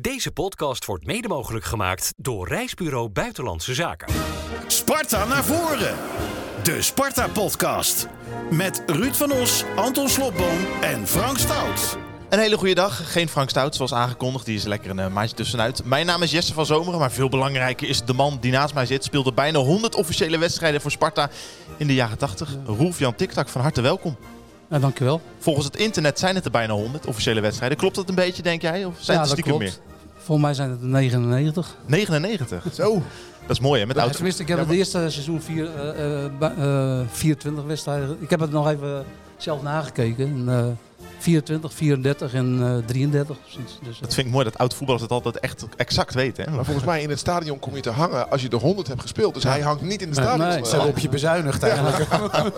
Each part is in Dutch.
Deze podcast wordt mede mogelijk gemaakt door Reisbureau Buitenlandse Zaken. Sparta naar voren. De Sparta-podcast. Met Ruud van Os, Anton Slobboom en Frank Stout. Een hele goede dag. Geen Frank Stout, zoals aangekondigd. Die is lekker een uh, maandje tussenuit. Mijn naam is Jesse van Zomeren, maar veel belangrijker is de man die naast mij zit. Speelde bijna 100 officiële wedstrijden voor Sparta in de jaren 80. Roelf Jan Tiktak, van harte welkom. Ja, dankjewel. Volgens het internet zijn het er bijna 100 officiële wedstrijden. Klopt dat een beetje, denk jij? Of zijn ja, het dat stiekem klopt. meer? Volgens mij zijn het er 99. 99. Zo. Dat is mooi, hè? Met Ja, auto. tenminste, ik heb Ja, het eerste seizoen vier, eh, eh, eh, 24 wedstrijden. Ik heb het nog even zelf nagekeken. En, eh, 24, 34 en eh 33 precies. Dus, Dat vind ik mooi dat oud voetballers het altijd echt exact weten. Hè? Maar volgens mij in het stadion kom je te hangen als je de 100 hebt gespeeld. Dus hij hangt niet in het Nee, stadion. nee. Eh, Ze hebben op je bezuinigd eigenlijk.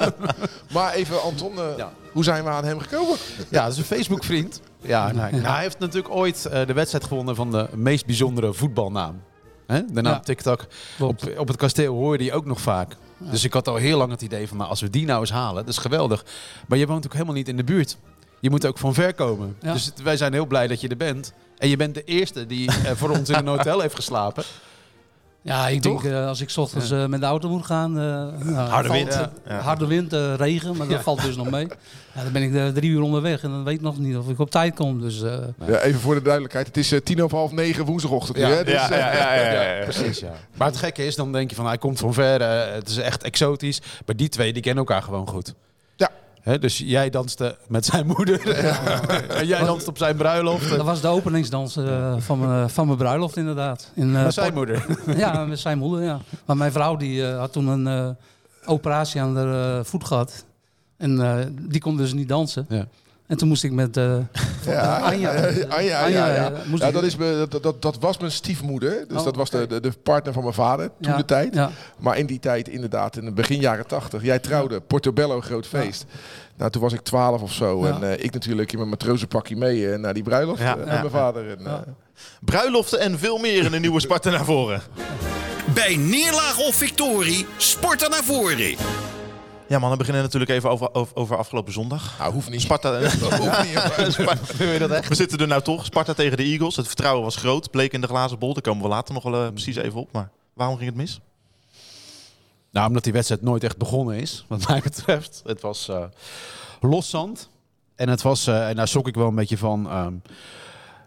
Maar even Anton, Ja. hoe zijn we aan hem gekomen? Ja, dat is een Facebook-vriend. Ja, nou, nou, hij heeft natuurlijk ooit eh, de wedstrijd gewonnen van de meest bijzondere voetbalnaam. Hè? De naam Ja. TikTok. Op, op het kasteel hoorde hij ook nog vaak. Dus ik had al heel lang het idee van, nou, als we die nou eens halen, dat is geweldig. Maar je woont ook helemaal niet in de buurt. Je moet ook van ver komen. Ja. Dus wij zijn heel blij dat je er bent. En je bent de eerste die eh, voor ons in een hotel heeft geslapen. Ja, ik Toch? denk eh, als ik 's ochtends eh, met de auto moet gaan. eh, nou, Harde valt, wind. Ja. Harde wind, regen, maar dat Ja. valt dus nog mee. Ja, dan ben ik drie uur onderweg en dan weet ik nog niet of ik op tijd kom. Dus eh, Ja, even voor de duidelijkheid, het is tien over half negen woensdagochtend. Ja. hè? Dus, Ja, ja, ja, ja, ja, ja. Precies, ja. Maar het gekke is, dan denk je van hij komt van ver, het is echt exotisch. Maar die twee, die kennen elkaar gewoon goed. Dus jij danste met zijn moeder en jij danst op zijn bruiloft. dat was de openingsdans eh, van, mijn, van mijn bruiloft inderdaad. In, eh, Met zijn moeder. Ja, met zijn moeder, ja. Maar mijn vrouw die eh, had toen een eh, operatie aan haar eh, voet gehad. En eh, die kon dus niet dansen. Ja. En toen moest ik met eh Ja, Anja. Anja, Anja, ja, ja. dat, is me, dat, dat, dat was mijn stiefmoeder. Dus Oh, dat was de, de, de partner van mijn vader toen ja, de tijd. Ja, Maar in die tijd inderdaad, in het begin jaren 80. Jij trouwde, Portobello, groot feest. Nou, toen was ik 12 of zo. Ja. En eh, ik natuurlijk in mijn matrozenpakje mee eh, naar die bruiloft Ja, eh, met ja, mijn vader. En, Ja. Bruiloften en veel meer in een nieuwe Sparta naar voren. Bij neerlaag of victorie, Sparta naar voren. Ja man, we beginnen natuurlijk even over, over, over afgelopen zondag. nou, hoeft niet. Sparta, Hoeft niet, maar- Sparta- We zitten er nou toch. Sparta tegen de Eagles. Het vertrouwen was groot. Bleek in de glazen bol. Daar komen we later nog wel eh, precies even op. Maar waarom ging het mis? Nou, omdat die wedstrijd nooit echt begonnen is, wat mij betreft. Het was eh loszand. En het was, eh, en daar schrok ik wel een beetje van, ehm,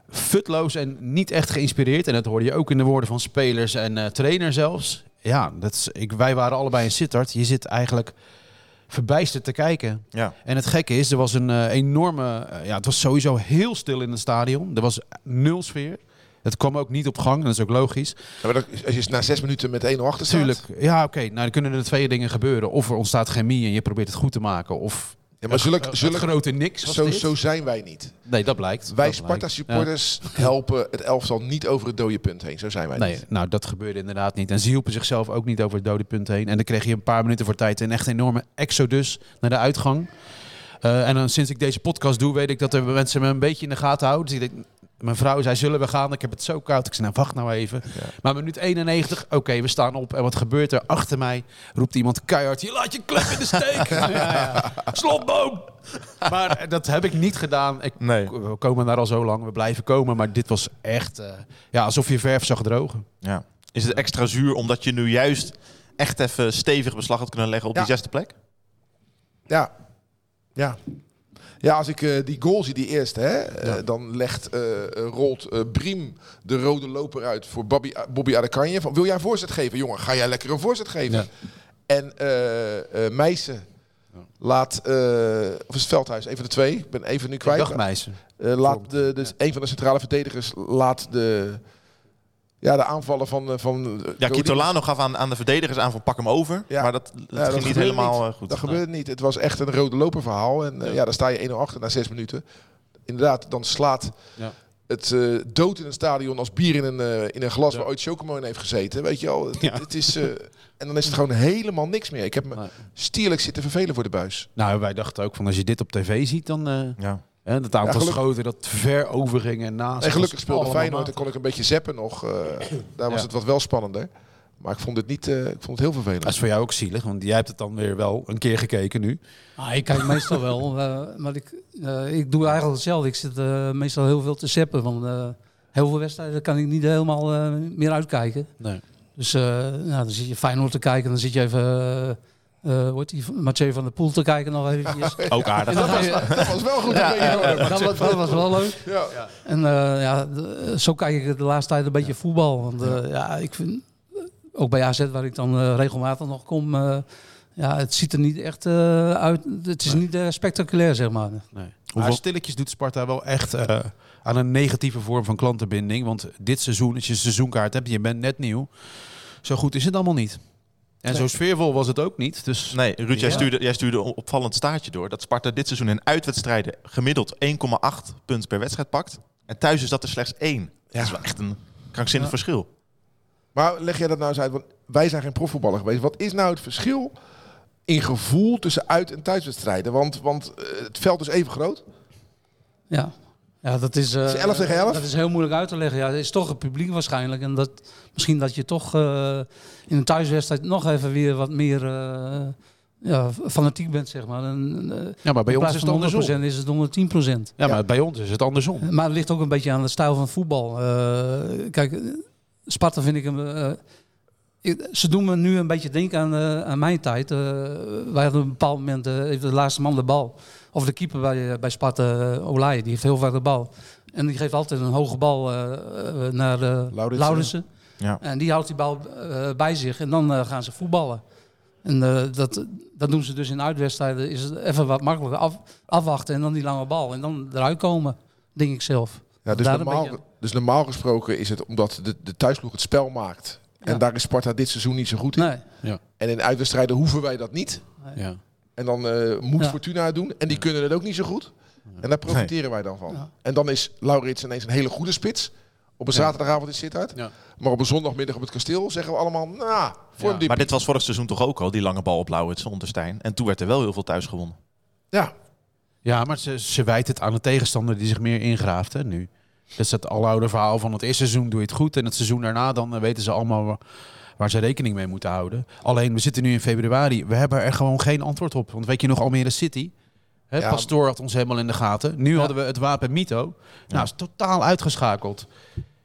futloos en niet echt geïnspireerd. En dat hoorde je ook in de woorden van spelers en eh trainer zelfs. Ja, dat is, ik, wij waren allebei in Sittard. Je zit eigenlijk verbijsterd te kijken. Ja. En het gekke is, er was een eh, enorme... eh, ja, het was sowieso heel stil in het stadion. Er was nul sfeer. Het kwam ook niet op gang, dat is ook logisch. Ja, maar dat- als je na zes minuten met 1-0 achter staat. Tuurlijk. Ja, oké. Nou, dan kunnen er twee dingen gebeuren. Of er ontstaat chemie en je probeert het goed te maken. Of Ja, maar zulk, het zulk, grote niks zo, zo zijn wij niet. Nee, dat blijkt. Wij Dat Sparta blijkt. supporters helpen het elftal niet over het dode punt heen. Zo zijn wij. Nee, niet. nou dat gebeurde inderdaad niet. En ze hielpen zichzelf ook niet over het dode punt heen. En dan kreeg je een paar minuten voor tijd een echt enorme exodus naar de uitgang. Eh, en dan sinds ik deze podcast doe, weet ik dat er mensen me een beetje in de gaten houden. Dus ik denk, mijn vrouw zei, zullen we gaan? Ik heb het zo koud. Ik zei, nou wacht nou even. Maar minuut 91, oké, we staan op. En wat gebeurt er? Achter mij roept iemand keihard, je laat je klep in de steek. ja, ja. Slotboom! Maar eh, dat heb ik niet gedaan. Ik, Nee. We komen daar al zo lang, we blijven komen. Maar dit was echt eh, ja, alsof je verf zag drogen. ja. Is het extra zuur omdat je nu juist echt even stevig beslag had kunnen leggen op Ja. die zesde plek? Ja. Ja. Ja, als ik eh, die goal zie, die eerste, hè, eh, dan legt, eh, rolt Briem de rode loper uit voor Bobby, Bobby Adekanje. Van, wil jij een voorzet geven? Jongen, ga jij lekker een voorzet geven? Ja. En Meijsen laat, of is het Veldhuis, een van de twee, ik ben even nu kwijt. Meisje. Eh, laat de, dus een van de centrale verdedigers laat de, ja, de aanvallen van... eh, van eh, Ja, Kitolano gaf aan, aan de verdedigers aan van pak hem over. Ja. Maar dat, dat Ja, ging dat niet helemaal niet. eh, goed. Dat Nee. gebeurde niet. Het was echt een rode loper verhaal. En eh, ja. daar sta je 1-0 achter na zes minuten. Inderdaad, dan slaat Ja. het eh, dood in een stadion als bier in een, eh, in een glas Ja. waar ooit Chocomon heeft gezeten. Weet je wel, het, Ja. het is... eh, en dan is het gewoon helemaal niks meer. Ik heb me Nee. stierlijk zitten vervelen voor de buis. Nou, wij dachten ook van als je dit op tv ziet, dan eh Ja. Hè, dat aantal gelukkig- schoten dat ver overging en naast. En gelukkig speelde Feyenoord. Matig. kon ik een beetje zappen nog. eh, daar was Ja. het wat wel spannender. Maar ik vond het niet... eh, ik vond het heel vervelend. Dat is voor jou ook zielig, want jij hebt het dan weer wel een keer gekeken nu. Ah, ik kijk meestal wel, eh, maar ik, eh, ik doe eigenlijk hetzelfde. Ik zit eh, meestal heel veel te zeppen. Want, eh, heel veel wedstrijden kan ik niet helemaal eh, meer uitkijken. Nee. Dus eh, nou, dan zit je Feyenoord te kijken. Dan zit je even... eh eh, heet die? Mathieu van der Poel te kijken nog eventjes. Ook aardig. Dat was wel goed. Ja, dat, was, dat was wel leuk. Ja. En eh, ja, zo kijk ik de laatste tijd een beetje voetbal. Want eh, ja, ik vind, ook bij AZ waar ik dan eh, regelmatig nog kom, eh, ja, het ziet er niet echt eh, uit. Het is niet spectaculair, zeg maar. Nee. Maar stilletjes doet Sparta wel echt eh, aan een negatieve vorm van klantenbinding. Want dit seizoen, als je een seizoenkaart hebt, je bent net nieuw. Zo goed is het allemaal niet. En zo sfeervol was het ook niet. Dus Nee, Ruud, jij, stuurde, jij stuurde een opvallend staartje door. Dat Sparta dit seizoen in uitwedstrijden gemiddeld 1,8 punt per wedstrijd pakt. En thuis is dat er slechts 1. Dat is wel echt een krankzinnig Ja. verschil. Maar leg jij dat nou eens uit, want wij zijn geen profvoetballer geweest. Wat is nou het verschil in gevoel tussen uit- en thuiswedstrijden? Want, want eh, het veld is even groot. Ja. Ja, dat is, eh, Is het 11 tegen 11? Dat is heel moeilijk uit te leggen. Ja, het is toch het publiek waarschijnlijk. En dat, misschien dat je toch eh, in een thuiswedstrijd nog even weer wat meer eh, ja, fanatiek bent, zeg maar. En, eh, ja, maar bij ons is het van 100% andersom. is het 110%. Ja, maar bij ons is het andersom. Maar het ligt ook een beetje aan de stijl van voetbal. Eh, kijk, eh, Sparta vind ik hem. eh, ik- ze doen me nu een beetje denken aan, eh, aan mijn tijd. Eh, wij hadden op een bepaald moment eh, heeft de laatste man de bal. Of de keeper bij, eh, bij Sparta, uh, Olij, die heeft heel vaak de bal. En die geeft altijd een hoge bal eh, eh, naar uh. Lauritsen. Ja. En die houdt die bal eh, bij zich en dan eh, gaan ze voetballen. En eh, dat, dat doen ze dus in uitwedstrijden. Is het even wat makkelijker af, afwachten en dan die lange bal. En dan eruit komen, denk ik zelf. Ja, dus, normaal, beetje- dus normaal gesproken is het omdat de, de thuisploeg het spel maakt. En Ja. daar is Sparta dit seizoen niet zo goed in. Nee. En in uitwedstrijden hoeven wij dat niet. Ja. En dan eh, moet Ja. Fortuna het doen. En die kunnen het ook niet zo goed. En daar profiteren wij dan van. Ja. En dan is Laurits ineens een hele goede spits. Op een Ja. zaterdagavond in Sittard. Ja. Maar op een zondagmiddag op het kasteel zeggen we allemaal... Nou, voor Ja. een diep. Maar dit was vorig seizoen toch ook al, die lange bal op Lauwitsen onder Stijn. En toen werd er wel heel veel thuis gewonnen. Ja, Ja, maar ze, ze wijt het aan de tegenstander die zich meer ingraaft hè, nu. Dat is het aloude verhaal van het eerste seizoen doe je het goed. En het seizoen daarna dan eh, weten ze allemaal waar, ze rekening mee moeten houden. Alleen, we zitten nu in februari. We hebben er gewoon geen antwoord op. Want weet je nog, Almere City... Hè, Ja. Pastoor had ons helemaal in de gaten. Nu hadden we het wapen Mito. Nou, is totaal uitgeschakeld.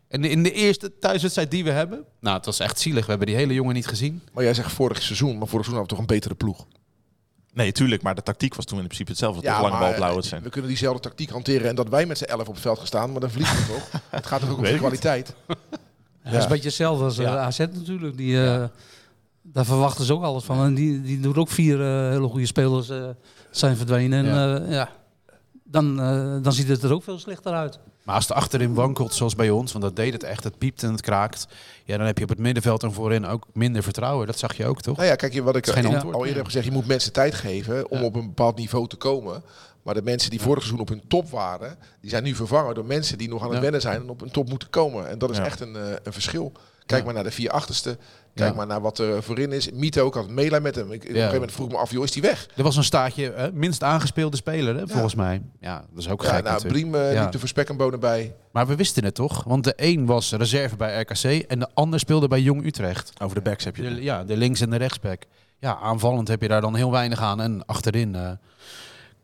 En in de eerste thuiswedstrijd die we hebben... Nou, het was echt zielig. We hebben die hele jongen niet gezien. maar jij zegt vorig seizoen. Maar vorig seizoen hadden we toch een betere ploeg. Nee, tuurlijk, maar de tactiek was toen in principe hetzelfde. toch lange bal op eh, we kunnen diezelfde tactiek hanteren. En dat wij met z'n elf op het veld gaan staan. Maar dan verliezen we toch? Het gaat toch ook om de kwaliteit. Ja, Dat is een beetje hetzelfde als eh, Ja. AZ natuurlijk. Die, eh, Daar verwachten ze ook alles van. En die, die doen ook vier eh, hele goede spelers eh, zijn verdwenen. En Ja. dan, eh, dan ziet het er ook veel slechter uit. Maar als het achterin wankelt, zoals bij ons, want dat deed het echt, het piept en het kraakt. Ja, dan heb je op het middenveld en voorin ook minder vertrouwen. Dat zag je ook, toch? Nou ja, kijk, je wat ik geen al eerder heb gezegd. Je moet mensen tijd geven om Ja. op een bepaald niveau te komen. Maar de mensen die vorig seizoen op hun top waren, die zijn nu vervangen door mensen die nog aan het Ja. wennen zijn en op hun top moeten komen. En dat is Ja. echt een, eh, een verschil. Kijk Ja. maar naar de vier achterste. Kijk Ja. maar naar wat er voorin is. Mito ook had meelijn met hem. Ik, Op een gegeven moment vroeg ik me af, joh, is die weg? Er was een staartje, hè, minst aangespeelde speler, hè, volgens mij. Ja, dat is ook Ja, gek nou. Briem eh, Ja. liep de Verspekkenbonen bij. Maar we wisten het toch? Want de een was reserve bij RKC en de ander speelde bij Jong Utrecht. Over de backs heb je het. De, ja, de links- en de rechtsback. Ja, aanvallend heb je daar dan heel weinig aan. En achterin eh,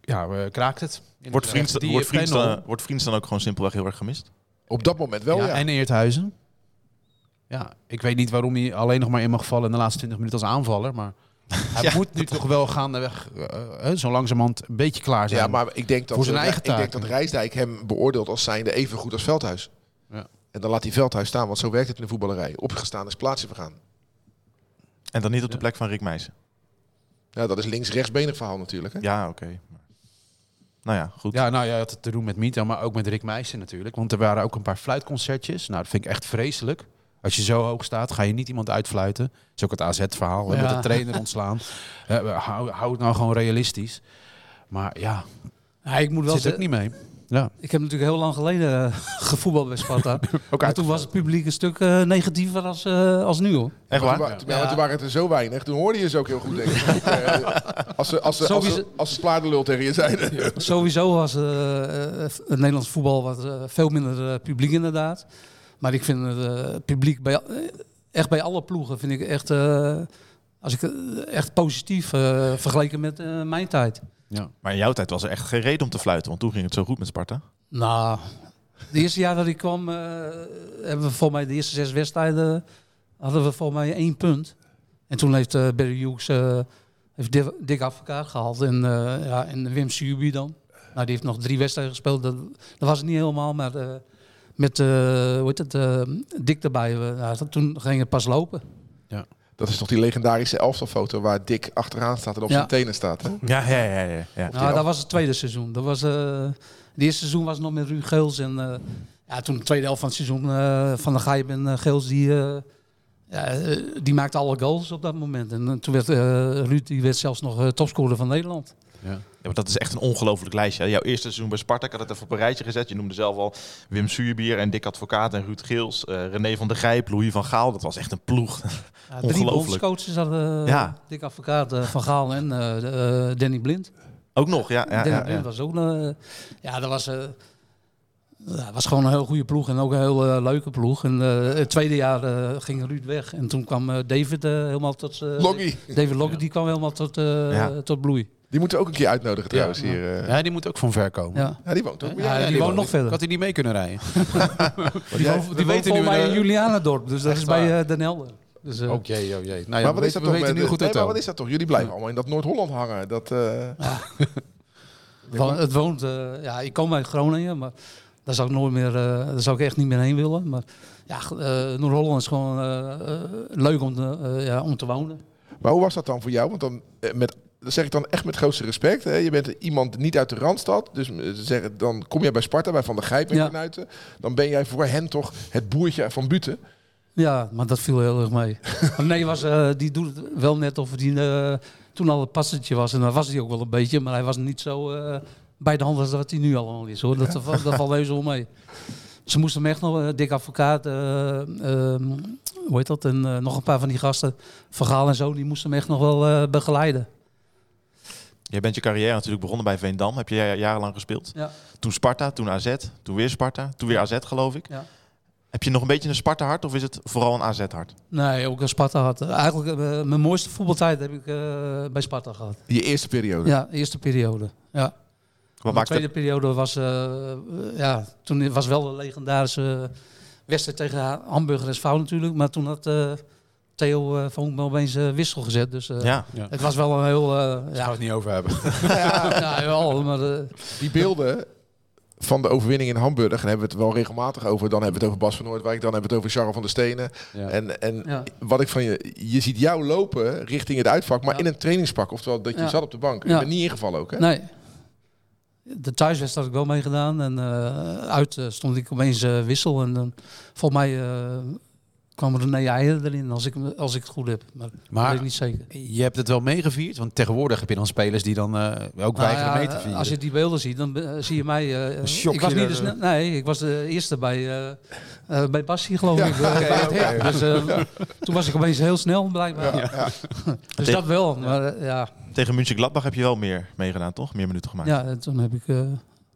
ja, eh, kraakt het. Wordt Vriends, Die wordt, Vriends panel- dan, wordt Vriends dan ook gewoon simpelweg heel erg gemist? Op dat moment wel, ja. ja, En Eerthuizen. Ja, ik weet niet waarom hij alleen nog maar in mag vallen in de laatste 20 minuten als aanvaller. Maar hij Ja. moet nu toch wel gaandeweg, eh, eh, zo langzamerhand, een beetje klaar zijn. Ja, maar ik denk dat, Voor zijn eh, eigen ik denk dat Rijsdijk hem beoordeelt als zijnde even goed als Veldhuis. Ja. En dan laat hij Veldhuis staan, want zo werkt het in de voetballerij. Opgestaan is plaatsje vergaan. En dan niet op de plek van Rick Meijsen. Ja, dat is links-rechtsbenig verhaal natuurlijk. Hè? Ja, oké. Nou ja, goed. Ja, nou ja, het had te doen met Mito, maar ook met Rick Meijsen natuurlijk. Want er waren ook een paar fluitconcertjes. Nou, dat vind ik echt vreselijk. Als je zo hoog staat, ga je niet iemand uitfluiten. Dat is ook het AZ-verhaal, Ja. met de trainer ontslaan. Eh, hou, hou het nou gewoon realistisch. Maar ja, Ja, ik moet wel zit ook niet mee. Ja, ik heb natuurlijk heel lang geleden eh, gevoetbald bij Sparta. ook maar toen was het publiek een stuk eh, negatiever als, eh, als nu hoor. Echt Maar waar? toen, toen- ja, maar toen waren het er zo weinig. Toen hoorde je ze ook heel goed, denk ik. Eh, als ze, als ze, als ze, als ze plaardenlul tegen je zeiden. Sowieso was het Nederlands voetbal wat veel minder publiek inderdaad. Maar ik vind het eh, publiek bij, echt bij alle ploegen vind ik echt, eh, als ik, eh, echt positief eh, vergeleken met eh, mijn tijd. ja. Maar in jouw tijd was er echt geen reden om te fluiten, want toen ging het zo goed met Sparta. Nou, De eerste jaar dat ik kwam, eh, hebben we volgens mij de eerste zes wedstrijden hadden we volgens mij één punt. En toen heeft uh, Barry Hughes uh, heeft dik, dik advocaat gehaald en, uh, ja, en Wim Subi dan. Nou, die heeft nog drie wedstrijden gespeeld. Dat, dat was het niet helemaal, maar met hoe heet het, Dick erbij. Ja, toen ging het pas lopen. Dat is toch die legendarische elftalfoto waar Dick achteraan staat en op Ja. zijn tenen staat. Hè? Ja, ja, ja. ja, ja. Nou, dat was het tweede seizoen. Dat was, eh het eerste seizoen was nog met Ruud Geels. En eh, ja, toen de tweede helft van het seizoen eh, van de Gaip en Geels, die, eh, ja, die maakte alle goals op dat moment. En toen werd eh, Ruud die werd zelfs nog topscorer van Nederland. Ja, maar dat is echt een ongelooflijk lijstje. hè. Jouw eerste seizoen bij Sparta, ik had het even op een rijtje gezet. Je noemde zelf al Wim Suurbier en Dick Advocaat en Ruud Geels. eh, René van der Grijp, Louis van Gaal. Dat was echt een ploeg. Ja, drie bondscoaches hadden uh, Ja. Dick Advocaat, eh, Van Gaal en eh, eh, Danny Blind. Ook nog, ja. ja, Danny ja, Blind ja. was ook... eh, ja, dat was... eh, ja, was gewoon een heel goede ploeg en ook een heel eh, leuke ploeg. En eh, het tweede jaar eh, ging Ruud weg. En toen kwam eh, David eh, helemaal tot... eh, Loggie. David Logge, die kwam helemaal tot, eh, Ja. tot bloei. Die moeten we ook een keer uitnodigen trouwens hier. eh. Ja, die moet ook van ver komen. Ja. Ja, die woont ook. Ja, die, woont nog verder. had hij niet mee kunnen rijden. Die jij- woont- die weten nu eh, Julianendorp. Dus dat is bij eh, Den Helder. Dus, eh, Oh jee, oh jee. Nou ja, maar we wat is weten, dat we toch weten nu goed nee, maar wat is dat toch? Jullie blijven allemaal in dat Noord-Holland hangen. Dat, eh, het woont, eh, ja, ik kom uit Groningen, maar daar zou ik nooit meer, eh, daar zou ik echt niet meer heen willen. Maar ja, eh, Noord-Holland is gewoon leuk om te, eh, ja, om te wonen. Maar hoe was dat dan voor jou? Want dan, met, dat zeg ik dan echt met grootste respect. Hè? Je bent iemand niet uit de Randstad. Dus eh, ze zeggen, dan kom jij bij Sparta, bij Van der Gijp en Ja. Knuiten. Dan ben jij voor hen toch het boertje van Buten. Ja, maar dat viel heel erg mee. maar nee, was, eh, die doet het wel net of die eh, toen al een passetje was. En dat was hij ook wel een beetje, maar hij was niet zo bij de hand als dat hij nu allemaal is. Hoor. Dat, dat, dat valt heus wel mee. Ze moesten hem echt nog, een dik advocaat, eh, ehm, hoe heet dat, en nog een paar van die gasten, Vergaal en zo, die moesten hem echt nog wel begeleiden. Jij bent je carrière natuurlijk begonnen bij Veendam. Heb je ja- jarenlang gespeeld. Ja. Toen Sparta, toen AZ, toen weer Sparta, toen weer AZ geloof ik. Ja. Heb je nog een beetje een Sparta-hart of is het vooral een AZ-hart? Nee, ook een Sparta had. Eigenlijk, eh, mijn mooiste voetbaltijd heb ik eh, bij Sparta gehad. Je eerste periode. Ja, eerste periode. Ja. Wat de tweede het? periode was, eh, ja, toen was wel de legendarische wedstrijd tegen Hamburger SV natuurlijk. Maar toen had eh, Theo uh, van me opeens eh, wissel gezet. Dus eh, Ja, het was wel een heel... eh, Daar gaan we ja, het niet over hebben. ja, wel, maar eh, Die beelden van de overwinning in Hamburg, daar hebben we het wel regelmatig over. Dan hebben we het over Bas van Noordwijk, dan hebben we het over Charles van der Stenen. Ja. En, en ja. wat ik van je, je ziet jou lopen richting het uitvak, maar Ja. in een trainingspak. Oftewel dat je Ja. zat op de bank. Je Ja. bent niet ingevallen ook, hè? Nee. De thuiswedstrijd had ik wel meegedaan. En eh, uit stond ik opeens wissel. En dan volgens mij eh, kwam René Eijer erin, als ik, als ik het goed heb. Maar, Maar weet ik niet zeker. je hebt het wel meegevierd, want tegenwoordig heb je dan spelers die dan eh, ook weigeren Nou ja, mee te vieren. Als je die beelden ziet, dan eh, zie je mij. eh, shock ik was niet sne- Nee, ik was de eerste bij, bij Bassi, geloof Ja, ik. Dus eh, toen was ik opeens heel snel, blijkbaar. Ja, ja. Dus dat wel. Maar ja, tegen München Gladbach heb je wel meer meegedaan, toch? Meer minuten gemaakt. ja, en toen heb ik eh,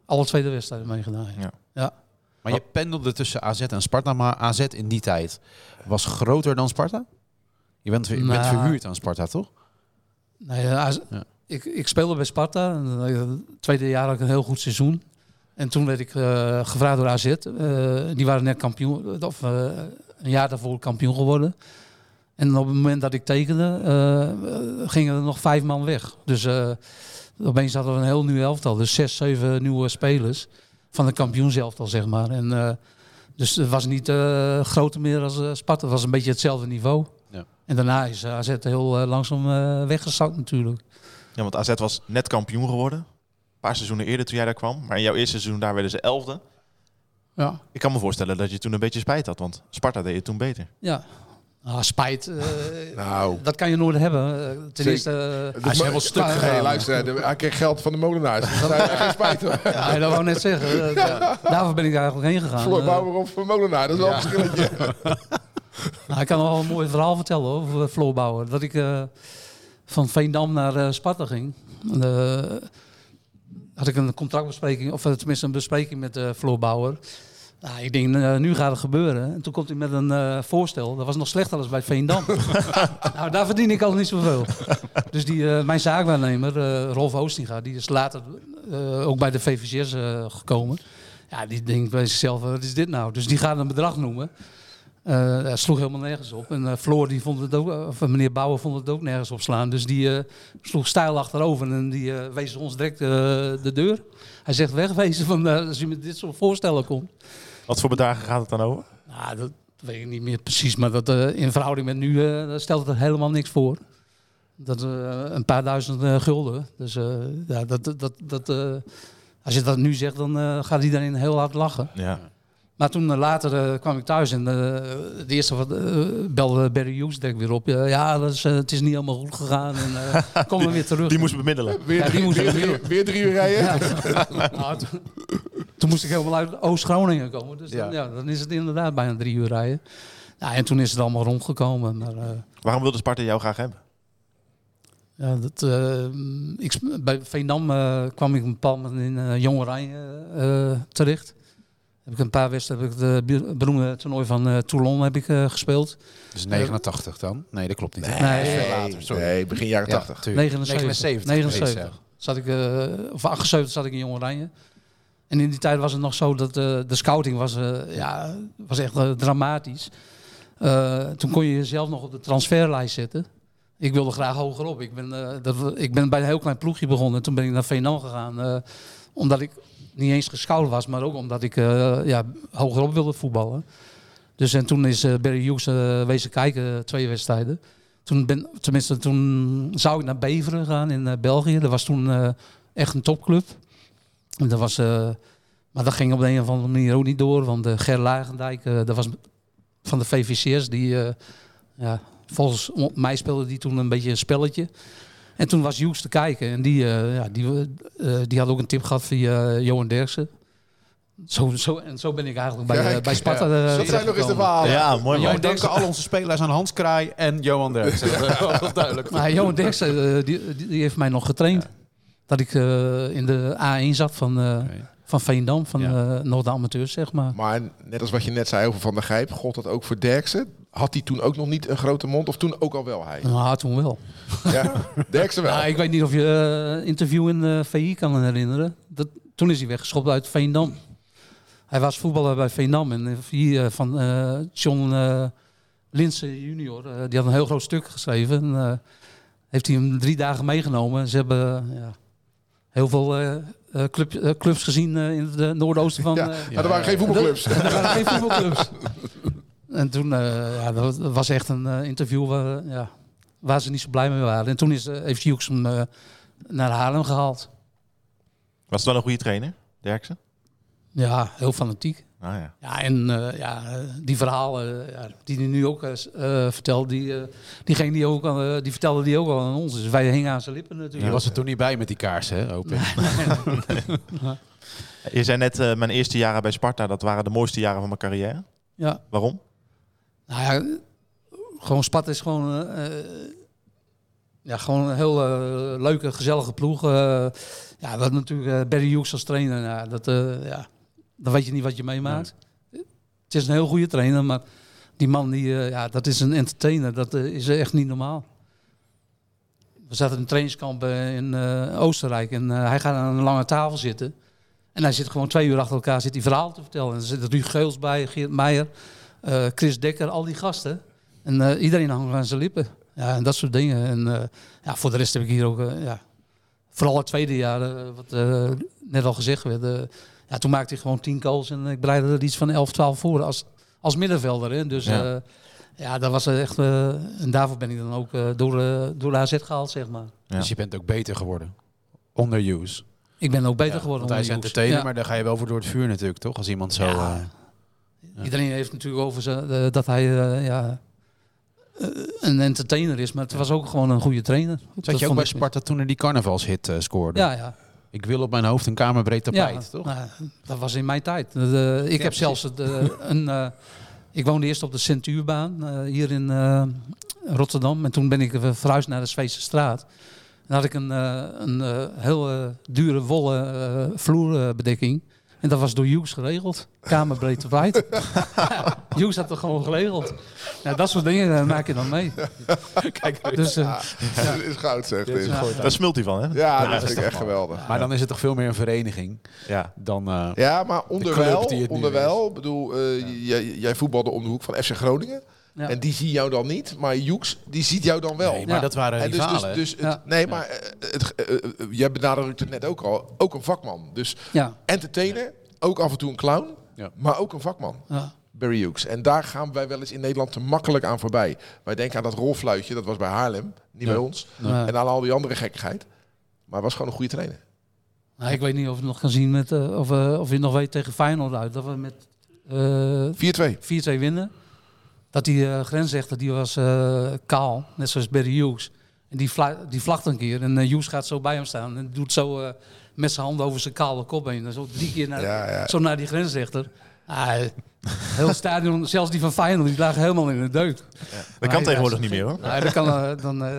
alle tweede wedstrijden meegedaan. Ja. Maar je pendelde tussen AZ en Sparta, maar AZ in die tijd was groter dan Sparta? Je bent, je bent Nou. verhuurd aan Sparta, toch? Nee, Ja. ik, ik speelde bij Sparta. En, eh, het tweede jaar had ik een heel goed seizoen. En toen werd ik eh, gevraagd door AZ. Eh, die waren net kampioen, of een jaar daarvoor kampioen geworden. En op het moment dat ik tekende, gingen er nog vijf man weg. Dus opeens hadden we een heel nieuw elftal. Dus zes, zeven nieuwe spelers van de kampioenselftal, zeg maar. En, eh, dus het was niet eh, groter meer als eh, Sparta. Het was een beetje hetzelfde niveau. Ja. En daarna is AZ heel langzaam weggezakt natuurlijk. Ja, want AZ was net kampioen geworden. Een paar seizoenen eerder toen jij daar kwam. Maar in jouw eerste seizoen daar werden ze elfde. Ja. Ik kan me voorstellen dat je toen een beetje spijt had. Want Sparta deed het toen beter. Ja. Ah, spijt. eh, Nou, dat kan je nooit hebben. Eh, Ten eerste... eh, hij is helemaal stuk Hey, gegaan. luister, de- hij kreeg geld van de molenaars. Dus daar geen spijt ja, dat wou net zeggen. Da- Daarvoor ben ik eigenlijk heen gegaan. Floor Bauer of van molenaar, dat is wel een verschilletje. nou, ik kan wel een mooi verhaal vertellen over Floor Bauer. Dat ik van Veendam naar Sparta ging. Had ik een contractbespreking, of tenminste een bespreking met Floor Bauer. Nou, ik denk, eh, nu gaat het gebeuren. En toen komt hij met een eh, voorstel. Dat was nog slechter dan bij Veendam. nou, daar verdien ik al niet zoveel. Dus die, eh, mijn zaakwaarnemer, Rolf Oostinga, die is later ook bij de VVCS gekomen. Ja, die denkt bij zichzelf, wat is dit nou? Dus die gaat een bedrag noemen. Dat sloeg helemaal nergens op. En Floor, die vond het ook, of meneer Bouwer vond het ook nergens op slaan. Dus die sloeg stijl achterover en die wees ons direct de deur. Hij zegt wegwezen van, als je met dit soort voorstellen komt. Wat voor bedragen gaat het dan over? Nou, dat weet ik niet meer precies, maar dat, eh, in verhouding met nu eh, daar stelt het er helemaal niks voor. Dat eh, een paar duizend eh, gulden. Dus eh, ja, dat, dat, dat, eh, als je dat nu zegt, dan eh, gaat iedereen heel hard lachen. Ja. Maar toen later eh, kwam ik thuis en eh, de eerste wat eh, belde Barry Hughes direct weer op. Ja, ja dat is, het is niet helemaal goed gegaan en uh, kom er weer terug. Die moest bemiddelen. Weer, Ja, die drie, moest weer, er drie, weer. weer drie uur rijden? Nou, toen, toen moest ik helemaal uit Oost-Groningen komen. Dus dan, Ja. ja, dan is het inderdaad bijna drie uur rijden. Ja, en toen is het allemaal rondgekomen. Maar eh, Waarom wilde Sparta jou graag hebben? ja, dat, eh, ik, bij Veendam eh, kwam ik een bepaald moment in eh Jong Oranje eh, terecht. Heb ik een paar wedstrijden, heb ik het beroemde toernooi van eh, Toulon heb ik, eh, gespeeld. Dus 89 dan? Nee, dat klopt niet. Nee, later, sorry. Nee, begin jaren Ja, 80. tuurlijk. 79. 79. 79. Zat ik, eh, of 78 zat ik in Jong Oranje. En in die tijd was het nog zo dat eh, de scouting was, eh, ja, was echt eh, dramatisch. Toen kon je jezelf nog op de transferlijst zetten. Ik wilde graag hogerop. Ik ben, ik ben bij een heel klein ploegje begonnen. Toen ben ik naar Veenam gegaan. omdat ik niet eens gescout was, maar ook omdat ik ja, hogerop wilde voetballen. Dus en toen is Barry Hughes wezen kijken, twee wedstrijden. Toen ben, tenminste, toen zou ik naar Beveren gaan in België. Dat was toen echt een topclub. En dat was, eh, maar dat ging op de een of andere manier ook niet door. Want uh, Ger Lagendijk, eh, dat was van de VVC's, die eh, ja, volgens mij speelde die toen een beetje een spelletje. En toen was Hughes te kijken en die, eh, ja, die, eh, die had ook een tip gehad via eh, Johan Derksen. Zo, zo, en zo ben ik eigenlijk bij, Kijk, eh, bij Sparta. eh, Dat zijn nog eens de verhalen. Ja, mooi Wij danken al onze spelers aan Hans Kraai en Johan Derksen. Dat is duidelijk. Maar Johan Derksen, eh, die, die, die heeft mij nog getraind. Dat ik eh, in de A1 zat van, eh, Oké. van Veendam, van Ja. eh Noord Amateurs, zeg maar. Maar net als wat je net zei over Van der Gijp, gold dat ook voor Derksen? Had hij toen ook nog niet een grote mond? Of toen ook al wel hij? Nou, toen wel. Ja, Derksen wel. Nou, ik weet niet of je interview in de VI kan herinneren. Dat, toen is hij weggeschopt uit Veendam. Hij was voetballer bij Veendam. En de eh, van eh, John eh Linsen junior, eh, die had een heel groot stuk geschreven. En, eh, heeft hij hem drie dagen meegenomen. Ze hebben ja, heel veel eh, eh, club, eh, clubs gezien eh, in het noordoosten van... ja, maar er waren geen voetbalclubs. er waren geen voetbalclubs. En toen, eh, ja, dat was echt een eh, interview waar, ja, waar ze niet zo blij mee waren. En toen is, eh, heeft Hughes hem eh, naar Haarlem gehaald. Was het wel een goede trainer, Derksen? Ja, heel fanatiek. Ah ja. Ja, en eh, ja, die verhalen eh, die hij nu ook eh, vertelt, die, die, ging die, ook, al, eh, die vertelde die ook al aan ons. Dus wij hingen aan zijn lippen natuurlijk. Je was er toen niet bij met die kaarsen, hè, hoop ik. Je zei net, eh, mijn eerste jaren bij Sparta, dat waren de mooiste jaren van mijn carrière. Ja, Waarom? nou ja, gewoon Sparta is gewoon, ja, gewoon een heel leuke, gezellige ploeg. Eh, ja, we hadden natuurlijk eh, Barry Hughes als trainer. Ja, dat, eh, ja, dan weet je niet wat je meemaakt. Het is een heel goede trainer, maar die man, die, eh, ja, dat is een entertainer. Dat eh, is echt niet normaal. We zaten in een trainingskamp eh, in Oostenrijk en hij gaat aan een lange tafel zitten. En hij zit gewoon twee uur achter elkaar zit die verhaal te vertellen. En er zitten Ruud Geels bij, Geert Meijer, Chris Dekker, al die gasten. En iedereen hangt aan zijn lippen. Ja, en dat soort dingen. En ja, voor de rest heb ik hier ook, ja, vooral het tweede jaar, wat net al gezegd werd. Ja, toen maakte hij gewoon tien goals en ik bereidde er iets van 11, 12 voor als, als middenvelder. Hè. Dus Ja. ja. ja, dat was echt. eh, en daarvoor ben ik dan ook eh, door, eh, door de AZ gehaald, zeg maar. Ja. Dus je bent ook beter geworden. Onder use. Ik ben ook beter Ja, geworden. Want hij is entertainer, Ja. maar daar ga je wel voor door het vuur natuurlijk, toch? Als iemand zo... Eh. Iedereen heeft natuurlijk over ze, eh, dat hij eh, ja, eh, een entertainer is, maar het was ook gewoon een goede trainer. Zat Dat je ook bij Sparta toen er die carnavalshit eh, scoorde? Ja, ja. Ik wil op mijn hoofd een kamerbreed tapijt, ja, toch? nou, dat was in mijn tijd. Eh, ik heb zelfs eh, een. eh, ik woonde eerst op de Centuurbaan hier in Rotterdam. En toen ben ik verhuisd naar de Zweedse straat. En had ik een, een heel dure wollen vloerbedekking. En dat was door Hughes geregeld. Kamerbreedte wijd. Hughes had het gewoon geregeld. Ja, dat soort dingen eh, maak je dan mee. Kijk, Dus eh, Ja, is goud zeg. Dit. ja. Daar smult hij van, hè? Ja, dat vind ik echt geweldig. maar dan is het toch veel meer een vereniging Ja. dan... eh, Ja, maar onderwijl, onderwijl, ik bedoel, eh, jij, jij voetbalde om de hoek van FC Groningen. Ja. En die zie jou dan niet, maar Joeks, die ziet jou dan wel. Nee, maar Ja. dat waren En dus, rivalen. dus, dus het, Ja. nee, maar eh, het, eh, eh, jij benadrukte het net ook al, ook een vakman. Dus ja, entertainer, ook af en toe een clown, Ja. maar ook een vakman. ja. Barry Hughes. En daar gaan wij wel eens in Nederland te makkelijk aan voorbij. Wij denken aan dat rolfluitje, dat was bij Haarlem, niet Ja. bij ons. Ja. En aan al die andere gekkigheid. Maar hij was gewoon een goede trainer. Nou, ik weet niet of je het nog kan zien met, eh, of, eh, of je het nog weet tegen Feyenoord uit. Dat we met eh 4-2. 4-2 winnen. Dat die eh grensrechter, die was eh, kaal, net zoals Barry Hughes. En die, vla die vlagt een keer en eh, Hughes gaat zo bij hem staan en doet zo eh, met zijn handen over zijn kale kop heen. En zo drie keer naar, Ja, ja. zo naar die grensrechter. Ah, heel het stadion, zelfs die van Feyenoord, die lagen helemaal in de deuk. Dat kan tegenwoordig niet meer, hoor. Nou, dan kan, dan, eh,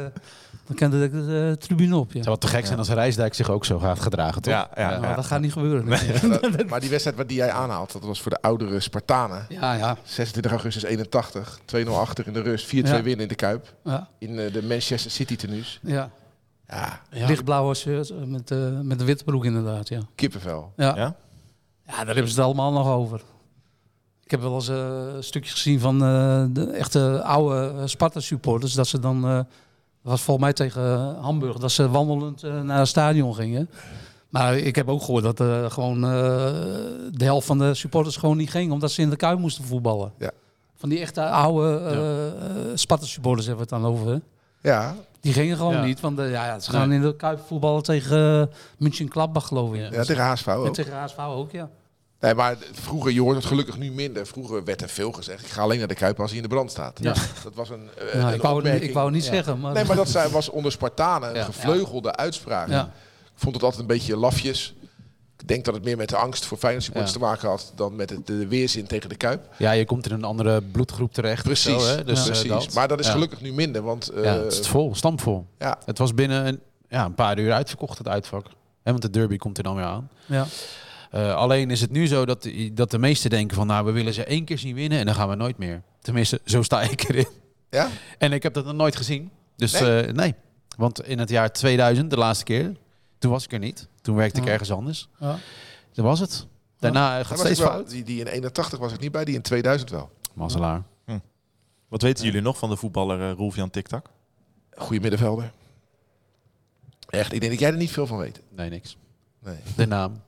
dan kan de, de, tribune op. Ja. Het zou wat te gek zijn als Rijsdijk zich ook zo gaat gedragen, toch? Ja, ja, Nou, dat gaat niet gebeuren. Nee. Maar die wedstrijd wat die jij aanhaalt, dat was voor de oudere Spartanen. Ja, ja, 26 augustus 81, 2-0 achter in de rust, 4-2 Ja. winnen in de Kuip. ja, In eh, de Manchester City tenues. ja. Ja, Lichtblauwe shirt eh, met, eh, met de witte broek inderdaad, ja. kippenvel. Ja. Ja? Ja, daar hebben ze het allemaal nog over. Ik heb wel eens eh, stukjes gezien van eh, de echte oude Sparta-supporters. Dat ze dan, eh, dat was volgens mij tegen Hamburg, dat ze wandelend eh, naar het stadion gingen. Maar ik heb ook gehoord dat eh, gewoon eh, de helft van de supporters gewoon niet ging, omdat ze in de Kuip moesten voetballen. Ja. Van die echte oude eh eh, Sparta-supporters hebben we het dan over. Hè? Ja, Die gingen gewoon Ja. niet, want ja, ja, ze gaan in de Kuip voetballen tegen uh, München Gladbach, geloof ik. ja tegen HSV En ook. tegen HSV ook, ja. Nee, maar vroeger, je hoort het gelukkig nu minder. Vroeger werd er veel gezegd. Ik ga alleen naar de Kuip als hij in de brand staat. Ja. Dat was een, eh, Ja, een ik, wou het, niet- opmerking. ik wou het niet Ja. zeggen, maar... Nee, maar dat zei, was onder Spartanen een Ja. gevleugelde uitspraak. Ja. Ik vond het altijd een beetje lafjes. Ik denk dat het meer met de angst voor Feyenoord supporters Ja. te maken had dan met het, de weerzin tegen de Kuip. Ja, je komt in een andere bloedgroep terecht. Precies, zo, hè? Dus, ja. eh, precies. dat. maar dat is Ja. gelukkig nu minder, want eh, Ja, het is vol, stampvol. ja, Het was binnen een, ja, een paar uur uitverkocht, het uitvak. Hè, want de derby komt er dan weer aan. Ja. Eh, alleen is het nu zo dat, dat de meesten denken van... nou, we willen ze één keer zien winnen en dan gaan we nooit meer. Tenminste, zo sta ik erin. ja? En ik heb dat nog nooit gezien. Dus Nee? nee. nee. Want in het jaar 2000, de laatste keer, toen was ik er niet. Toen werkte ik ergens anders. Ja. Dat was het. Daarna eh, Daar gaat steeds wel, fout. die, die in 81 was ik niet bij, die in 2000 wel. Mazzelaar. Wat weten jullie nog van de voetballer uh, Rolf-Jan Tiktak? Goede middenvelder. Echt, ik denk dat jij er niet veel van weet. Nee, niks. Nee. De naam.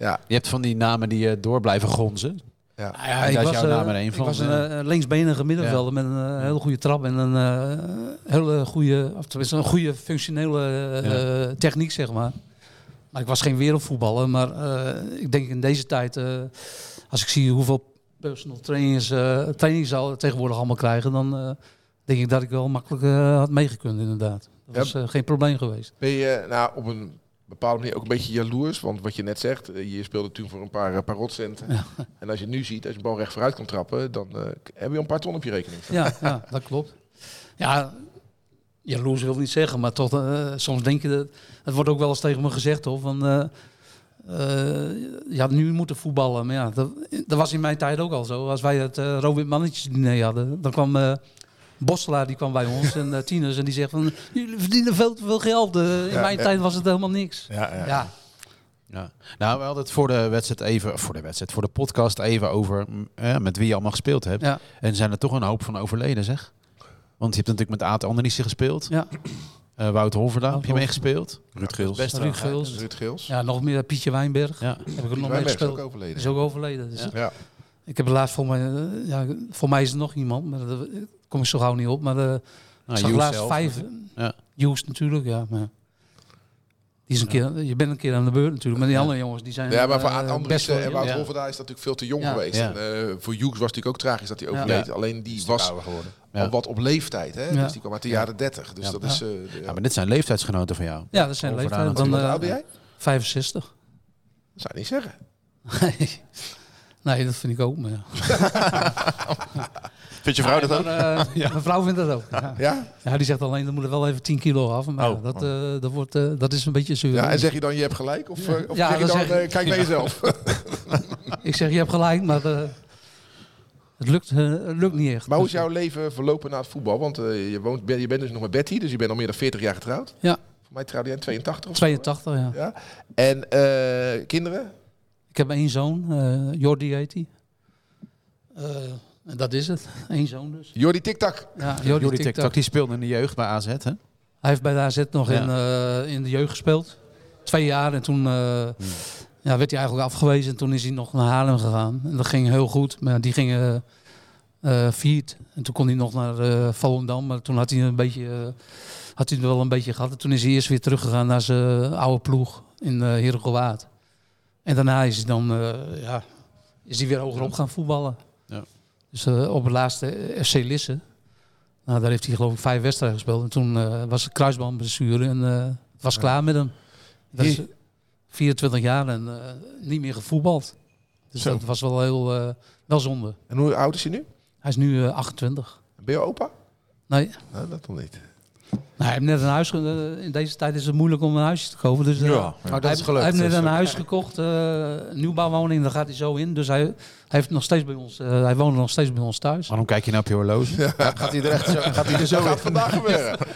Ja, Je hebt van die namen die je door blijven gonzen. ja. Nou ja, ik was, jouw eh, naam er één ik van, was een eh, linksbenige middenvelder met een eh, hele goede trap en een eh, hele goede, of tenminste een goede functionele eh, eh, techniek, zeg maar. Maar ik was geen wereldvoetballer, maar eh, ik denk in deze tijd, eh, als ik zie hoeveel personal trainers, eh training zou tegenwoordig allemaal krijgen, dan eh, denk ik dat ik wel makkelijk eh, had meegekund, inderdaad. Dat Ja. was eh, geen probleem geweest. Ben je nou, op een bepaalde manier ook een beetje jaloers? Want wat je net zegt, eh, je speelde toen voor een paar, eh, paar rotcenten. En als je nu ziet, als je een bal recht vooruit kan trappen, dan eh, heb je een paar ton op je rekening. Ja, ja, dat klopt. Ja, jaloers wil niet zeggen, maar toch, soms denk je dat. Het wordt ook wel eens tegen me gezegd, hoor. Van, je had nu moeten voetballen. Maar ja, dat, dat was in mijn tijd ook al zo. Als wij het uh, Robin Mannetjes diner hadden, dan kwam. Eh Bosselaar die kwam bij ons en uh, tieners en die zegt van jullie verdienen veel te veel geld. Uh, in Ja, mijn ja. tijd was het helemaal niks. Ja, ja. Ja, Ja. Nou, we hadden het voor de wedstrijd even, voor de wedstrijd, voor de podcast even over mm, eh, met wie je allemaal gespeeld hebt. ja, En zijn er toch een hoop van overleden, zeg. Want je hebt natuurlijk met Aad Andriessen gespeeld. ja. Eh, Wout Holverda heb je meegespeeld. Ruud Geels. Best Ruud. Geels. Ruud Geels. ja, nog meer Pietje Wijnberg. Ja. Heb ik er nog mee Wijnberg is ook overleden. Is ook overleden. Dus Ja. Ja. Ik heb laatst voor mij, eh, ja, voor mij is er nog iemand, maar daar kom ik zo gauw niet op. Maar uh, Nou, ik zag Hughes laatst zelf. vijf. Ja. Hughes natuurlijk, ja. Maar die is een keer, je bent een keer aan de beurt natuurlijk. Maar die andere jongens die zijn Ja, maar voor eh, Andriessen wel- en Wout ja. Holverda is dat natuurlijk veel te jong Ja. geweest. Ja. En, eh, voor Hughes was het natuurlijk ook tragisch dat hij Ja. overleed. Alleen die was geworden. al wat op leeftijd. Hè? Ja. Dus die kwam uit de jaren 30. Dus Ja. dat is... eh, de- Ja, maar dit zijn leeftijdsgenoten van jou. Ja, dat zijn leeftijden. Dan, eh, oud ben jij? 65. Dat zou je niet zeggen. Nee. dat vind ik ook. Maar. Vindt je vrouw dat ook? Maar, eh, Mijn vrouw vindt dat ook. Ja. Ja? Ja, die zegt alleen, er moet er wel even 10 kilo af. Maar Oh. dat, eh, dat, wordt, eh, dat is een beetje zuur. ja? En zeg je dan je hebt gelijk? Of, of zeg je dan dan zeg ik- kijk naar jezelf? ik zeg, je hebt gelijk, maar het lukt, het lukt niet echt. Maar hoe is Dus, jouw leven verlopen na het voetbal? Want je, woont, je bent dus nog met Betty, dus je bent al meer dan 40 jaar getrouwd. Ja. Voor mij trouwde jij in 82 of zo, hè? 82, ja. Ja. En kinderen? Ik heb één zoon, eh Jordi heet hij. Eh, en dat is het, één zoon dus. Jordi Tiktak. Ja, Jordi, Jordi Tiktak. TikTok, die speelde in de jeugd bij AZ, hè? Hij heeft bij de AZ nog Ja. in, eh, in de jeugd gespeeld. Twee jaar en toen eh, ja, werd hij eigenlijk afgewezen. En toen is hij nog naar Haarlem gegaan. En dat ging heel goed. Maar die gingen eh viert. En toen kon hij nog naar eh Volendam. Maar toen had hij, een beetje, had hij het wel een beetje gehad. En toen is hij eerst weer teruggegaan naar zijn oude ploeg in uh, Herengewaard. En daarna is hij dan eh, ja, is hij weer hogerop gaan voetballen. Ja. Dus eh, op het laatste FC Lisse. Nou, daar heeft hij geloof ik vijf wedstrijden gespeeld. En toen eh, was het kruisbandblessure en eh, het was klaar met hem. Dat is 24 jaar en eh, niet meer gevoetbald. Dus Zo. dat was wel heel eh, wel zonde. En hoe oud is hij nu? Hij is nu eh, 28. Ben je opa? Nee, Nou, dat nog niet. Nou, hij heeft net een huis. eh, in deze tijd is het moeilijk om een huisje te kopen. Dus, eh, Ja. Oh, dat hij, is gelukt. hij heeft net een eh, huis gekocht, eh, een nieuwbouwwoning, daar gaat hij zo in. Dus hij, hij, heeft nog steeds bij ons, eh, hij woont nog steeds bij ons thuis. Waarom kijk je nou op je horloge? Gaat hij er echt zo, gaat hij er zo gaat in? vandaag gebeuren.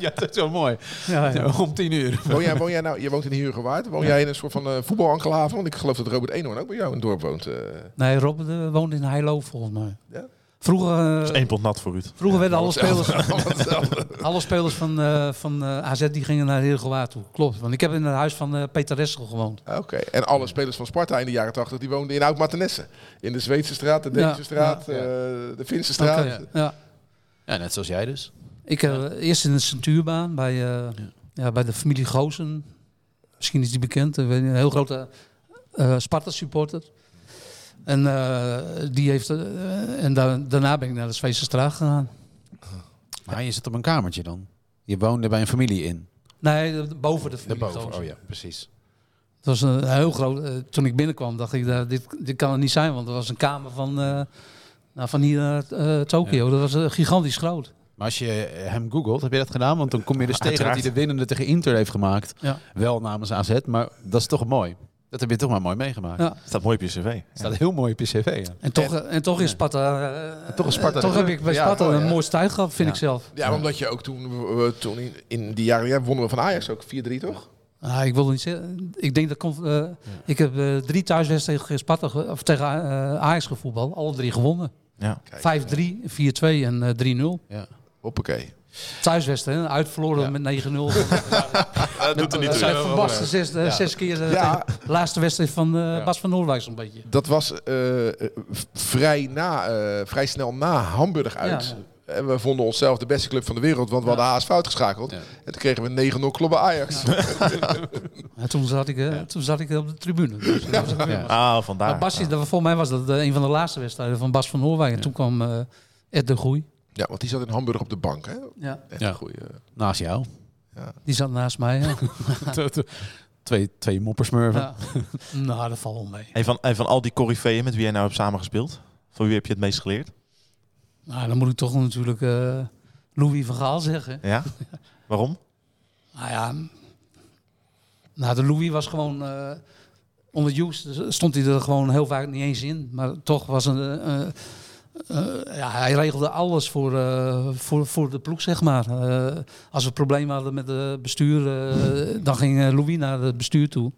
Ja, dat is wel mooi. Ja, ja. Om tien uur. Woon jij, woon jij nou, je woont in Huurgewaard. Woon jij in een soort van eh voetbalenclave? Want ik geloof dat Robert Eenhoorn ook bij jou in het dorp woont. eh. Nee, Robert eh, woont in Heilo volgens mij. Ja? Vroeger, eh, Dat is één pot nat voor Ruud. vroeger werden alle spelers, alle spelers van, eh, van eh, AZ die gingen naar Heergewaard toe. Klopt, want ik heb in het huis van eh, Peter Ressel gewoond. Oké. En alle spelers van Sparta in de jaren 80 die woonden in Oud-Martenesse. In de Zweedse straat, de Deense Ja, straat, ja. eh, de Finse straat. Ja. Ja, net zoals jij dus. Ik heb eerst in de centuurbaan bij, eh, ja. bij de familie Goosen. Misschien is die bekend. Een heel grote eh Sparta-supporter. En, eh, die heeft, eh, en da- daarna ben ik naar de Zweedse straat gegaan. Maar je zit op een kamertje dan. Je woonde bij een familie in. Nee, de- boven de familie Daarboven. Goosen. Oh ja, precies. Het was een heel groot. eh, toen ik binnenkwam, dacht ik, nou, dit, dit kan het niet zijn, want er was een kamer van, eh, nou, van hier naar eh, Tokio. Dat was gigantisch groot. Maar als je hem googelt, heb je dat gedaan? Want dan kom je dus tegen dat hij de winnende tegen Inter heeft gemaakt. Ja. Wel namens AZ, maar dat is toch mooi. Dat heb je toch maar mooi meegemaakt. Ja. Staat mooi op je cv. Staat heel mooi op je cv. Ja. En toch, eh, en toch is Sparta. eh, toch is Sparta toch de- heb ik bij Sparta mooi, een hè? mooiste tijd gehad, vind Ja. ik zelf. Ja, maar omdat je ook toen, eh, toen in, in die jaren ja, wonnen we van Ajax ook 4-3 toch? Ah, ik wil niet zeggen. Ik denk dat komt. eh, Ik heb eh, drie thuiswedstrijden tegen Sparta of tegen eh, Ajax gevoetbald, alle drie gewonnen. Ja. 5-3, 4-2 en eh, 3-0. Ja. Hoppakee. Thuiswedstrijd, uitverloren Ja. met 9-0. Dat doet er niet Dat toe. zijn zes, eh, zes keer eh, Ja. de laatste wedstrijd van eh, Bas van Noordwijk zo'n beetje. Dat was eh, eh, vrij, na, eh, vrij snel na Hamburg uit. Ja, En we vonden onszelf de beste club van de wereld, want we hadden Haas fout geschakeld. Ja. En toen kregen we 9-0 kloppen Ajax. En toen, zat ik, eh, toen zat ik op de tribune. Dus. Ah, vandaar. Maar dat, volgens mij was dat eh, een van de laatste wedstrijden van Bas van Noordwijk. En toen kwam eh, Ed de Groei. Ja, want die zat in Hamburg op de bank. Hè? Ja, Echt Ja. goeie. Naast jou. Die zat naast mij. Ja. twee, twee moppersmurven. Ja. nou, dat valt wel mee. En van, en van al die coryfeeën met wie jij nou hebt samengespeeld, van wie heb je het meest geleerd? Nou, dan moet ik toch natuurlijk eh, Louis van Gaal zeggen. Ja? Waarom? Nou ja, nou, de Louis was gewoon... eh, onder Hughes stond hij er gewoon heel vaak niet eens in. Maar toch was een... eh, eh, ja, hij regelde alles voor, eh, voor, voor de ploeg, zeg maar. Eh, als we problemen hadden met het bestuur, dan ging Louis naar het bestuur toe.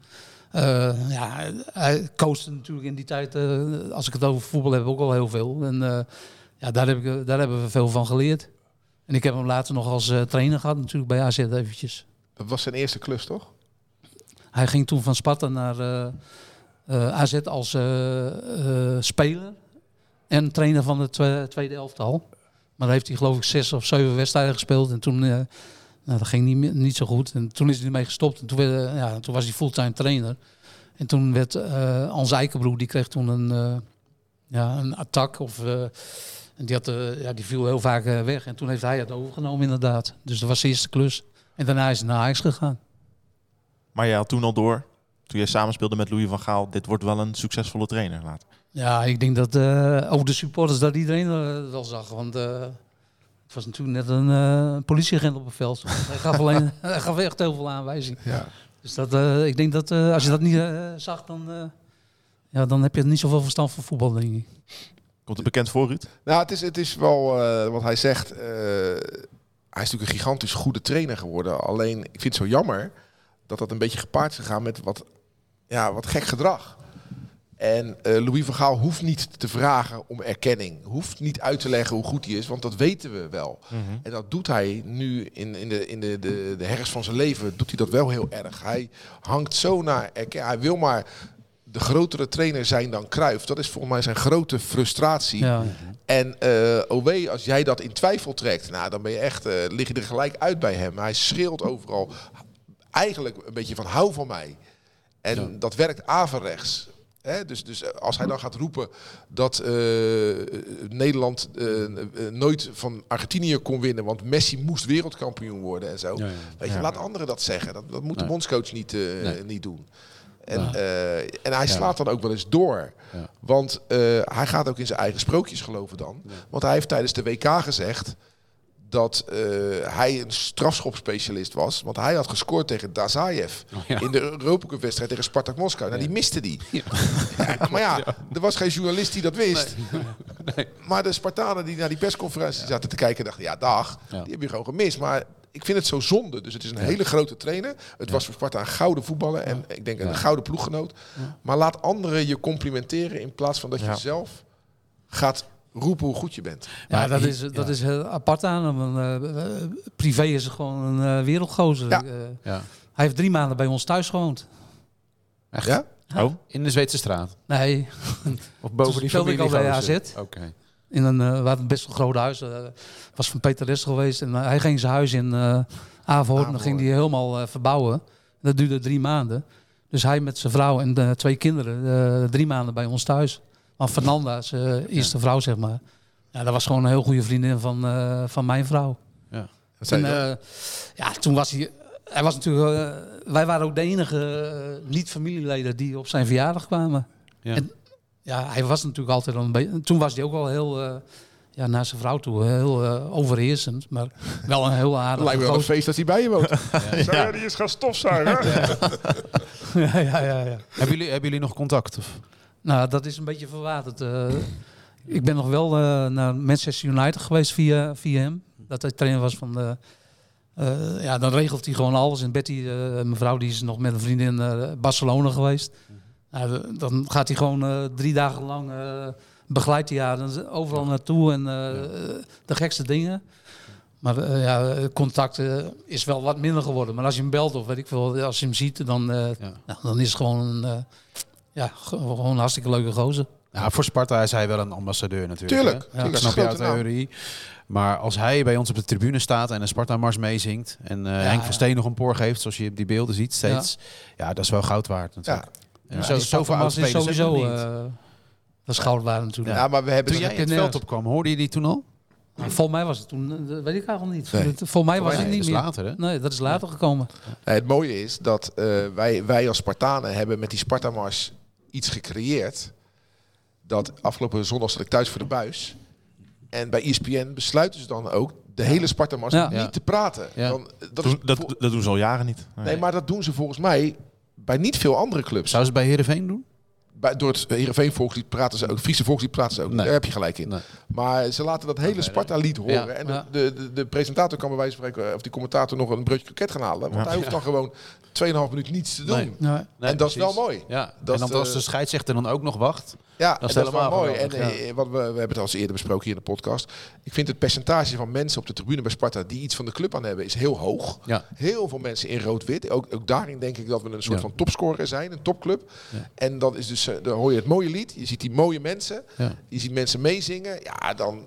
Ja, hij coachte natuurlijk in die tijd, als ik het over voetbal heb, ook al heel veel. En ja, daar, heb ik, daar hebben we veel van geleerd. En ik heb hem later nog als trainer gehad, natuurlijk bij AZ eventjes. Dat was zijn eerste klus, toch? Hij ging toen van Sparta naar AZ als speler en trainer van de twe- tweede elftal. Maar daar heeft hij geloof ik zes of zeven wedstrijden gespeeld en toen, eh, nou, dat ging niet, niet zo goed. En toen is hij ermee gestopt en toen, eh, ja, toen was hij fulltime trainer. En toen werd Hans Eikenbroek, die kreeg toen een, eh, ja, een attack of... en die, had, ja, die viel heel vaak weg. En toen heeft hij het overgenomen inderdaad. Dus dat was zijn eerste klus. En daarna is hij naar Ajax gegaan. Maar jij had toen al door, toen jij samenspeelde met Louis van Gaal, dit wordt wel een succesvolle trainer later. Ja, ik denk dat eh, ook de supporters dat iedereen eh, wel zag. Want eh, het was natuurlijk net een eh, politieagent op het veld. hij, gaf alleen, hij gaf echt heel veel aanwijzingen. Ja. Dus dat, eh, ik denk dat eh, als je dat niet zag, dan, eh, ja, dan heb je niet zoveel verstand van voetbal, denk ik. Komt het bekend voor, Ruud? Nou, het is, het is wel eh, wat hij zegt. eh, hij is natuurlijk een gigantisch goede trainer geworden. Alleen, ik vind het zo jammer dat dat een beetje gepaard is gegaan met wat, ja, wat gek gedrag. En eh, Louis van Gaal hoeft niet te vragen om erkenning. Hoeft niet uit te leggen hoe goed hij is, want dat weten we wel. En dat doet hij nu in, in, de, in de, de, de herfst van zijn leven. Doet hij dat wel heel erg. Hij hangt zo naar erkenning. Hij wil maar de grotere trainer zijn dan Cruijff. Dat is volgens mij zijn grote frustratie. Ja. En eh OW, als jij dat in twijfel trekt, nou, dan ben je echt, eh, lig je er gelijk uit bij hem. Hij schreeuwt overal. Eigenlijk een beetje van hou van mij. En dat werkt averechts. Hè? Dus, dus eh, als hij dan gaat roepen dat eh, Nederland eh, nooit van Argentinië kon winnen, want Messi moest wereldkampioen worden en zo. Ja, ja. Weet je, laat anderen dat zeggen. Dat, dat moet de bondscoach niet, eh, Nee. niet doen. En, eh, en hij slaat dan ook wel eens door. Ja. Want eh, hij gaat ook in zijn eigen sprookjes geloven dan. Want hij heeft tijdens de WK gezegd dat eh, hij een strafschopspecialist was. Want hij had gescoord tegen Dazaev Oh, ja. in de Europa Cup wedstrijd tegen Spartak Moskou. Nou, die miste die. Ja, maar ja, er was geen journalist die dat wist. Maar de Spartanen die naar die persconferentie zaten te kijken, dachten, ja dag, die heb je gewoon gemist. Maar ik vind het zo zonde. Dus het is een hele grote trainer. Het was voor Sparta een gouden voetballer en ik denk een gouden ploeggenoot. Maar laat anderen je complimenteren in plaats van dat je zelf gaat roepen hoe goed je bent. Ja, Maar dat is, dat ja. is heel apart aan hem. want, eh, privé is gewoon een eh, wereldgozer. Ja. Eh, Ja. hij heeft drie maanden bij ons thuis gewoond. Echt? Ja? Oh, In de Zweedse straat? Nee, Of boven Toen die speelde ik familie al bij? AZ. Oké. in een, eh, we hadden best wel groot huis. eh was van Peter Rest geweest. En hij ging zijn huis in eh Averhoorn. Dan ging hij helemaal eh, verbouwen. Dat duurde drie maanden. Dus hij met zijn vrouw en de twee kinderen eh, drie maanden bij ons thuis. Maar Fernanda, zijn eerste vrouw zeg maar. Ja, dat was gewoon een heel goede vriendin van, eh, van mijn vrouw. Dat zei En, eh, ja, toen was hij. Hij was natuurlijk. eh, wij waren ook de enige niet-familieleden die op zijn verjaardag kwamen. Ja. En ja, hij was natuurlijk altijd al een beetje. Toen was hij ook wel heel. eh, ja, naar zijn vrouw toe heel overheersend. Maar wel een heel Het aardige lijkt wel een feest als hij bij je woont. Ja. ja. die is gaan stofzuigen? ja, ja, ja, ja. Hebben, jullie, hebben jullie nog contact? Of? Nou, dat is een beetje verwaterd. eh. ik ben nog wel eh, naar Manchester United geweest via, via hem. Dat hij trainer was van de... eh, ja, dan regelt hij gewoon alles. En Betty, mijn vrouw, die is nog met een vriendin naar Barcelona geweest. Dan gaat hij gewoon drie dagen lang begeleidt hij haar dan overal naartoe en de gekste dingen. Maar ja, contact is wel wat minder geworden. Maar als je hem belt of weet ik veel, als je hem ziet, dan, Ja. nou, dan is het gewoon een, ja, gewoon een hartstikke leuke gozer. Ja, voor Sparta is hij wel een ambassadeur natuurlijk. Tuurlijk, hè? Ik snap jouw naam. theorie. Maar als hij bij ons op de tribune staat en een Sparta-mars meezingt... en eh, Henk ja. van Steen nog een poor geeft, zoals je op die beelden ziet steeds... Ja, dat is wel goud waard natuurlijk. En Ja, zo, die zoveel Sparta-mars is sowieso eh, dat is goud waard natuurlijk. Ja, maar we hebben... Toen jij in je het veld opkwam, hoorde je die toen al? Nou, volgens mij was het toen, eh, dat weet ik eigenlijk niet. Nee. Volgens mij was Nee, het niet dat is meer. later, hè? Nee, dat is later gekomen. Nee, het mooie is dat eh, wij, wij als Spartanen hebben met die Spartamars iets gecreëerd. Dat afgelopen zondag zat ik thuis voor de buis. En bij ESPN besluiten ze dan ook de hele Spartamars Ja. niet Ja. te praten. Ja. Dan, dat, is Doen- dat, dat doen ze al jaren niet. nee, maar dat doen ze volgens mij bij niet veel andere clubs. Zou ze bij Heerenveen doen? Bij, door het Heerenveen volkslied praten ze ook, Friese volkslied praten ze ook. Nee. Daar heb je gelijk in. Nee. Maar ze laten dat hele Sparta-lied horen. Ja. En de, de, de presentator kan bij wijze van spreken, of die commentator nog een broodje kroket gaan halen. Want hij hoeft dan gewoon 2,5 minuut niets te doen. Nee. Nee, en dat is wel mooi. Ja, Dat en dan is, als eh, de scheidsrechter dan ook nog wacht. Ja, Dat dat is dat is wel helemaal mooi. En eh, wat we, we hebben het al eens eerder besproken hier in de podcast. Ik vind het percentage van mensen op de tribune bij Sparta die iets van de club aan hebben, is heel hoog. Ja. Heel veel mensen in rood-wit. Ook, ook daarin denk ik dat we een soort Ja. van topscorer zijn, een topclub. Ja. En dan is dus, eh, dan hoor je het mooie lied. Je ziet die mooie mensen. Ja. Je ziet mensen meezingen. Ja, dan.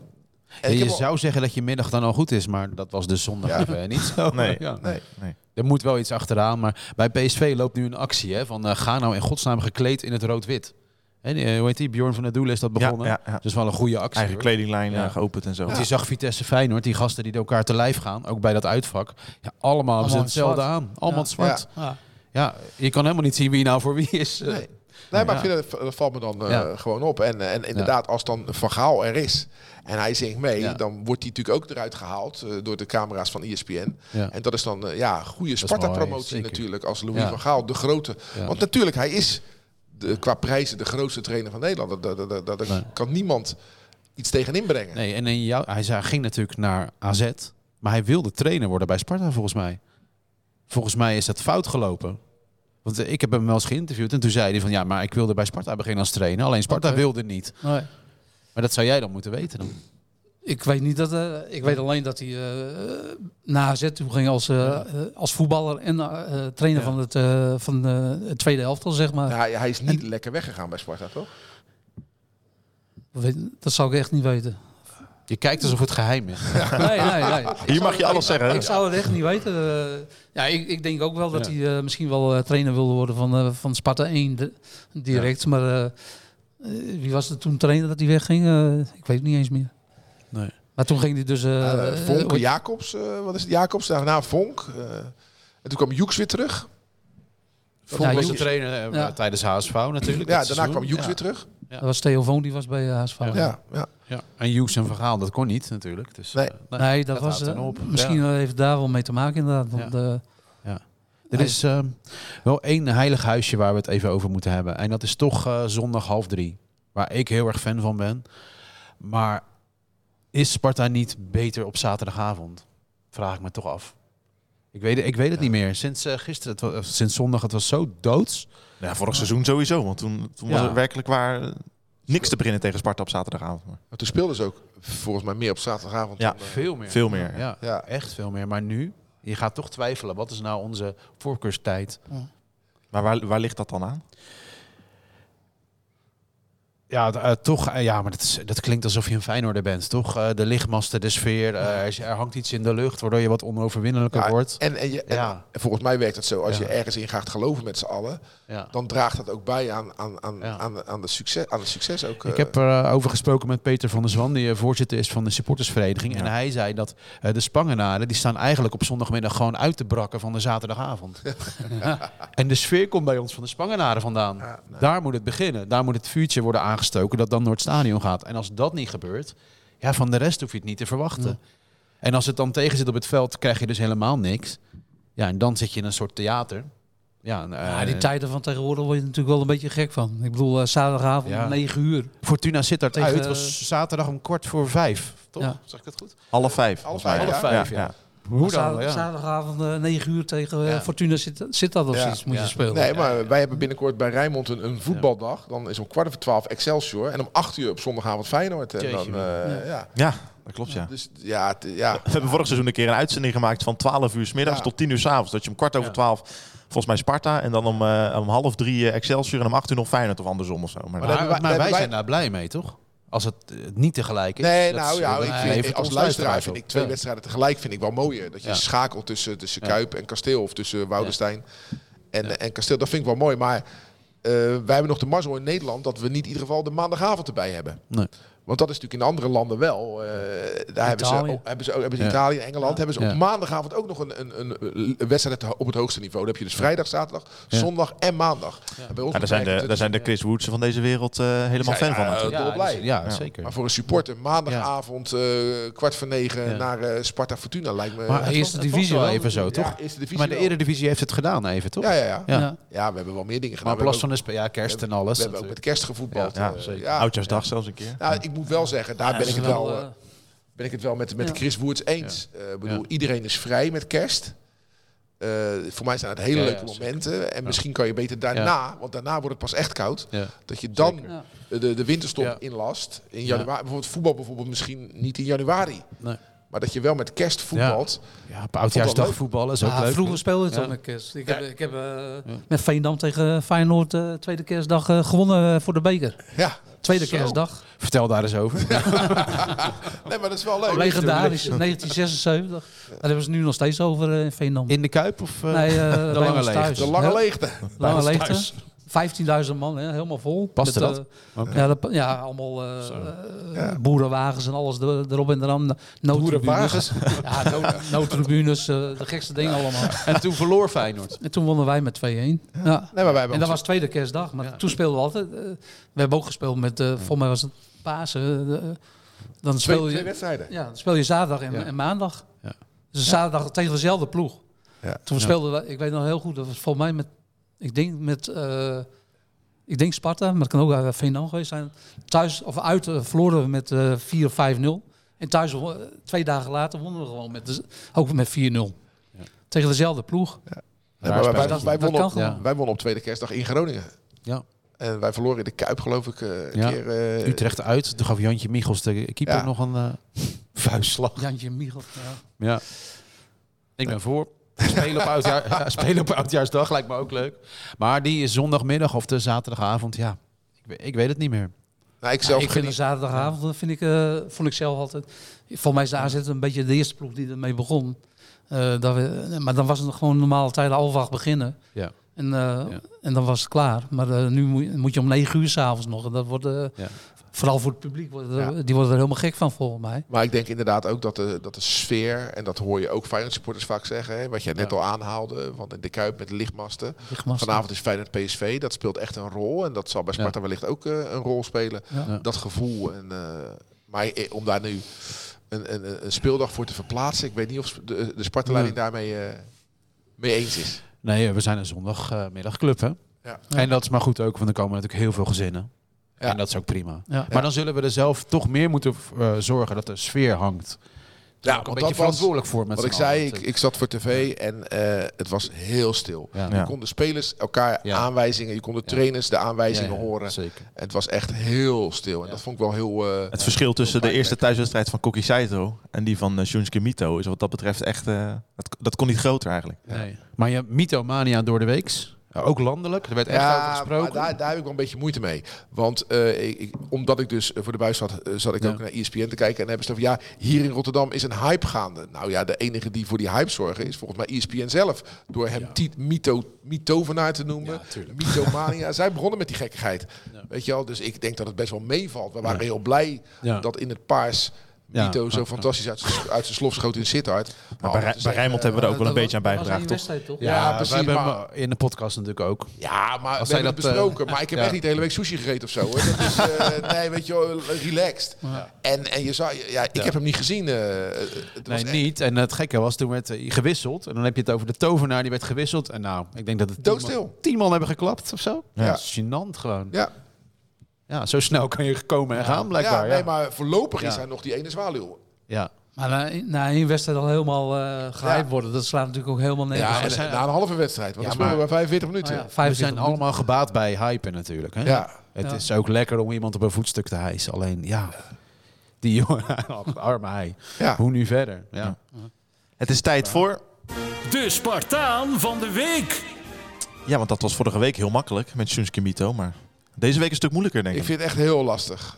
En je al- zou zeggen dat je middag dan al goed is, maar dat was dus zondag Ja. even niet zo. Nee. Ja. Nee. Nee. Er moet wel iets achteraan, maar bij PSV loopt nu een actie hè, van eh, ga nou in godsnaam gekleed in het rood-wit. Eh, hoe heet die? Bjorn van der Doelen is dat begonnen. ja, ja. Dat is wel een goede actie. Eigen hoor. kledinglijn Ja. eh, geopend en zo. Want je zag Vitesse Feyenoord, die gasten die elkaar te lijf gaan, ook bij dat uitvak. Ja, allemaal hebben ze hetzelfde aan. Allemaal Ja. zwart. Ja. Ja. je kan helemaal niet zien wie nou voor wie is. Nee. Nee, maar Ja. ik vind dat, valt me dan eh, Ja. gewoon op. En, eh, en inderdaad, als dan Van Gaal er is en hij zingt mee, Ja. dan wordt hij natuurlijk ook eruit gehaald eh, door de camera's van ESPN. Ja. En dat is dan eh, ja, goede Sparta-promotie natuurlijk als Louis Ja. van Gaal, de grote. Ja. Want natuurlijk, hij is de, qua prijzen de grootste trainer van Nederland. Daar, daar, daar, daar Nee. kan niemand iets tegen inbrengen. Nee, en in jou, hij, zei, ging natuurlijk naar AZ, maar hij wilde trainer worden bij Sparta volgens mij. Volgens mij is dat fout gelopen. Want eh, ik heb hem wel eens geïnterviewd en toen zei hij van ja, maar ik wilde bij Sparta beginnen als trainer. Alleen Sparta wilde niet. Nee. Maar dat zou jij dan moeten weten dan. Ik weet niet dat. eh, ik weet alleen dat hij eh naar AZ toe ging als, eh, als voetballer en eh, trainer Ja. van het, eh, van eh, het tweede elftal, zeg maar. Ja, hij is niet lekker weggegaan bij Sparta, toch? Dat zou ik echt niet weten. Je kijkt alsof het geheim is. Nee, nee, nee. Hier mag je alles zeggen. Ik zou het echt niet weten. Ja, ik, ik denk ook wel dat Ja. hij eh, misschien wel eh, trainer wilde worden van, eh, van Sparta 1 de- direct. Maar eh, wie was er toen trainer dat hij wegging? Eh, ik weet het niet eens meer. Nee. Maar toen ging hij dus... eh, Vonk, Jacobs, eh, wat is het? Jacobs, daarna Vonk. eh, en toen kwam Joeks weer terug. Vonk Ja, was de Joeks- trainer Ja. tijdens HSV natuurlijk. Ja, daarna seizoen. kwam Joeks Ja. weer terug. dat was Theo Voon, die was bij HSV. Ja. Ja, ja. Ja. En Hughes en Vergaal, dat kon niet natuurlijk. Dus, Nee. Nee, dat, dat was... houdt dan op. Misschien Ja. heeft daar wel mee te maken inderdaad. Want, Er is eh, wel één heilig huisje waar we het even over moeten hebben. En dat is toch eh, zondag half drie. Waar ik heel erg fan van ben. Maar is Sparta niet beter op zaterdagavond? Vraag ik me toch af. Ik weet, ik weet het niet meer. Sinds eh, gisteren, het sinds zondag, het was zo doods. Ja, vorig seizoen sowieso. Want toen, toen was er werkelijk waar eh, niks te beginnen tegen Sparta op zaterdagavond. Maar Maar toen speelden ze ook volgens mij meer op zaterdagavond. Ja. dan, Veel meer. Veel meer. Ja, Ja. echt veel meer. Maar nu, je gaat toch twijfelen. Wat is nou onze voorkeurstijd? Maar waar, waar ligt dat dan aan? Ja, eh, toch. eh, ja, maar dat, is, dat klinkt alsof je een Feyenoorder bent, toch? Eh, de lichtmasten, de sfeer. er, hangt iets in de lucht, waardoor je wat onoverwinnelijker Ja, wordt. En, en, je, en- Ja. en volgens mij werkt het zo. Als Ja. je ergens in gaat geloven met z'n allen, dan draagt dat ook bij aan, aan, aan, aan, aan, de succes, aan het succes ook. Ik heb erover gesproken met Peter van der Zwan, die voorzitter is van de supportersvereniging. En hij zei dat de Spangenaren, die staan eigenlijk op zondagmiddag gewoon uit te brakken van de zaterdagavond. en de sfeer komt bij ons van de Spangenaren vandaan. Nee. Daar moet het beginnen. Daar moet het vuurtje worden aangestoken dat dan door het stadion gaat. En als dat niet gebeurt, ja, van de rest hoef je het niet te verwachten. En als het dan tegen zit op het veld, krijg je dus helemaal niks. Ja, en dan zit je in een soort theater. Ja, en, ja, eh, die tijden van tegenwoordig word je natuurlijk wel een beetje gek van. Ik bedoel, eh, zaterdagavond Ja. 9 uur. Fortuna zit daar Tegen- uit. Het was zaterdag om kwart voor vijf. Toch? Ja. Zeg ik dat goed? Half vijf. Half volgens mij. vijf, ja. Half vijf, ja. Hoe dan? Ja. Zaterdagavond eh, 9 uur tegen eh, Ja. Fortuna zit, zit dat of Ja. zoiets moet Ja. je spelen. Nee, maar wij hebben binnenkort bij Rijnmond een, een voetbaldag. Dan is om kwart over twaalf Excelsior. En om acht uur op zondagavond Feyenoord. En dan, eh, ja. Ja, dat klopt ja. Dus ja, ja. We hebben vorig seizoen een keer een uitzending gemaakt van 12 uur s middags Ja. tot 10 uur s avonds. Dat je om kwart over Ja. 12 volgens mij Sparta en dan om, eh, om half drie eh, Excelsior en om 8 uur nog Feyenoord of andersom of zo. Maar, Maar wij- zijn daar blij mee, toch? Als het eh, niet tegelijk is. Nee, Dat nou is- ja, ik vind, als luisteraar vind ik twee Ja. wedstrijden tegelijk vind ik wel mooier. Dat je Ja. schakelt tussen, tussen Ja. Kuip en Kasteel of tussen Woudenstein en, en Kasteel. Dat vind ik wel mooi. Maar eh, wij hebben nog de mazzel in Nederland dat we niet in ieder geval de maandagavond erbij hebben. Nee. Want dat is natuurlijk in andere landen wel. Eh, daar hebben ze, Italië. ook- hebben ze, ook- hebben ze Ja. Italië en Engeland. Hebben ze Ja. op maandagavond ook nog een, een, een, wedstrijd op het hoogste niveau. Dan heb je dus vrijdag, zaterdag, Ja. zondag en maandag. En bij ons Ja, daar, zijn de, daar zijn de Chris Woodsen van deze wereld eh, helemaal fan ja, van dus- ja, Ja. zeker. Maar voor een supporter maandagavond eh, kwart voor negen Ja. naar eh, Sparta Fortuna lijkt me... Maar de eerste was divisie wel even zo, toch? Ja, eerste divisie maar de. Eredivisie heeft het gedaan even, toch? Ja, ja, ja. Ja. We hebben wel meer dingen gedaan. Maar op we last hebben van de ja, kerst en alles. we hebben ook met kerst gevoetbald. Ja, zeker. ja. Oudjaarsdag zelfs een keer. Moet wel zeggen, daar ben, ik het wel, wel, eh, eh, ben ik het wel met, met Ja. Chris Woerts eens. Eh, Ik bedoel, Ja. iedereen is vrij met kerst. Eh, voor mij zijn het hele Ja, ja, leuke zeker. momenten. En misschien kan je beter daarna, want daarna wordt het pas echt koud. Ja. Dat je dan de, de winterstop Ja. inlast. In Ja. januari, bijvoorbeeld voetbal bijvoorbeeld misschien niet in januari. Nee. Maar dat je wel met kerst voetbalt. Ja, op oudjaarsdag voetballen is ook leuk. vroeger speelde het Ja. al met kerst. Ik heb, ik heb met Veendam tegen Feyenoord tweede kerstdag gewonnen voor de beker. Ja, Tweede Zo. kerstdag. Vertel daar eens over. nee, maar dat is wel leuk. Legendarisch, 1976. Daar hebben ze het nu nog steeds over eh, in Veendam. In de Kuip of eh, nee, eh, bij lange leegte. thuis. De lange leegte. Thuis. 15.000 man, hè, helemaal vol. Paste Met, dat? eh, ja, dat, ja, allemaal eh, eh, boerenwagens en alles er- erop en eraan. Boerenwagens? Ja, nood, noodtribunes, eh, de gekste dingen allemaal. En toen verloor Feyenoord. En toen wonnen wij met 2-1. Ja. Nee, maar wij hebben En dat was tweede kerstdag. Maar Ja. toen speelden we altijd. we hebben ook gespeeld met, eh volgens mij was het Pasen. dan twee, speel twee je, wedstrijden. ja, dan speel je zaterdag en, Ja. en maandag. Ja. Dus zaterdag tegen dezelfde ploeg. Ja. Toen Ja. speelden we, ik weet nog heel goed, dat was volgens mij met, ik denk met, eh, Ik denk Sparta, maar het kan ook uh, Veenam geweest zijn. Thuis of uit uh, verloren we met uh, 4 of 5-0. En thuis, uh, twee dagen later, wonnen we gewoon met, ook met 4-0. Ja. Tegen dezelfde ploeg. Ja. Ja, maar wij, wij, wij, wonnen op, wij wonnen op tweede kerstdag in Groningen. Ja. En wij verloren in de Kuip, geloof ik, uh, een Ja. keer. eh, Utrecht uit. Toen gaf Jantje Michels, de keeper, Ja. nog een eh vuistslag. Jantje Michel. Ja. Ja. Ik ben voor. Spelen op, oudjaar, ja, spelen op oudjaarsdag lijkt me ook leuk. Maar die zondagmiddag of de zaterdagavond, ja, ik, weet- ik weet het niet meer. nou, ik zelf ik vind geniet- zaterdagavond, dat vind ik, eh, vond ik zelf altijd. Volgens mij is de AZ een beetje de eerste ploeg die ermee begon. Eh, dat we, maar dan was het gewoon normale tijden half acht beginnen. Ja. En, eh, Ja. en dan was het klaar. Maar eh, nu moet je, moet je om negen uur s'avonds nog. En dat wordt, eh, Ja. Vooral voor het publiek, wordt, er- Ja. die worden er helemaal gek van volgens mij. Maar ik denk inderdaad ook dat de, dat de sfeer, en dat hoor je ook Feyenoord supporters vaak zeggen, hè, wat jij net Ja. al aanhaalde, want in de Kuip met de lichtmasten. Lichtmasten. Vanavond is Feyenoord PSV, dat speelt echt een rol. En dat zal bij Sparta wellicht ook eh, een rol spelen. Dat gevoel. En, eh, maar eh, om daar nu een, een, een speeldag voor te verplaatsen, ik weet niet of de, de Sparta-leiding daarmee eh, mee eens is. Nee, we zijn een zondagmiddagclub, hè? Ja. En dat is maar goed ook, want er komen natuurlijk heel veel gezinnen. Ja. En dat is ook prima. Ja. Maar dan zullen we er zelf toch meer moeten eh, zorgen dat de sfeer hangt. Ja, ook een want beetje dat was verantwoordelijk voor met Wat ik zei, ik, ik zat voor tv en eh, het was heel stil. Ja. Je Ja. kon de spelers elkaar Ja. aanwijzingen, je kon de Ja. trainers de aanwijzingen Ja, ja, horen. Zeker. En het was echt heel stil. En Ja. dat vond ik wel heel... eh, Het verschil tussen de eerste thuiswedstrijd van Koki Saito en die van uh, Shunsuke Mito is wat dat betreft echt... eh, dat, dat kon niet groter eigenlijk. Nee. Maar je hebt mythomania door de weeks. Ook landelijk. Er werd echt over ja, gesproken. daar, daar heb ik wel een beetje moeite mee. Want eh, ik, omdat ik dus eh, voor de buis zat, eh, zat ik Ja. ook naar ESPN te kijken. En dan hebben ze over, ja, hier in Rotterdam is een hype gaande. Nou ja, de enige die voor die hype zorgen is volgens mij ESPN zelf. Door hem Ja. Mito, Mitovenaar te noemen. Mythomania. Zij begonnen met die gekkigheid. Weet je wel, dus ik denk dat het best wel meevalt. We waren heel blij dat in het paars Ja. Mito zo Ja. fantastisch uit zijn- uit zijn slof schoot in Sittard. Maar bij, bij Rijnmond hebben we er ook wel een beetje aan bijgedragen, toch? toch? Ja, Ja, precies, We hebben maar- hem in de podcast natuurlijk ook. Ja, maar Als we hebben dat, eh, besproken. maar ik heb ja. echt niet de hele week sushi gegeten of zo. Hoor. Dat is, eh, nee, weet je wel, relaxed. Ja. En, en je zou, ja, ik Ja. heb hem niet gezien. eh, het was Nee, echt niet. En het gekke was, toen werd hij gewisseld. En dan heb je het over de tovenaar, die werd gewisseld. En nou, ik denk dat het tien Doodstil. man, tien man hebben geklapt of zo. Ja. Ja. Gênant gewoon. Ja, Ja, zo snel kan je komen en gaan, blijkbaar. ja, Ja, nee, maar voorlopig is hij nog die ene zwaluw. ja. Maar na, na één wedstrijd al helemaal eh gehyped Ja. worden, dat slaat natuurlijk ook helemaal nergens. Ja, en, zijn- na een halve wedstrijd. Want Ja, dan spelen we maar- bij 45 minuten. Ja, We 45 zijn allemaal gebaat bij hypen natuurlijk. Hè? Ja. Het Ja. is ook lekker om iemand op een voetstuk te hijsen. Alleen, ja, die jongen, arme hij. Ja. Hoe nu verder? Ja. Het is tijd voor... De Spartaan van de week. Ja, want dat was vorige week heel makkelijk met Shunsuke Mito. Maar deze week een stuk moeilijker, denk Ik ik. vind het echt heel lastig.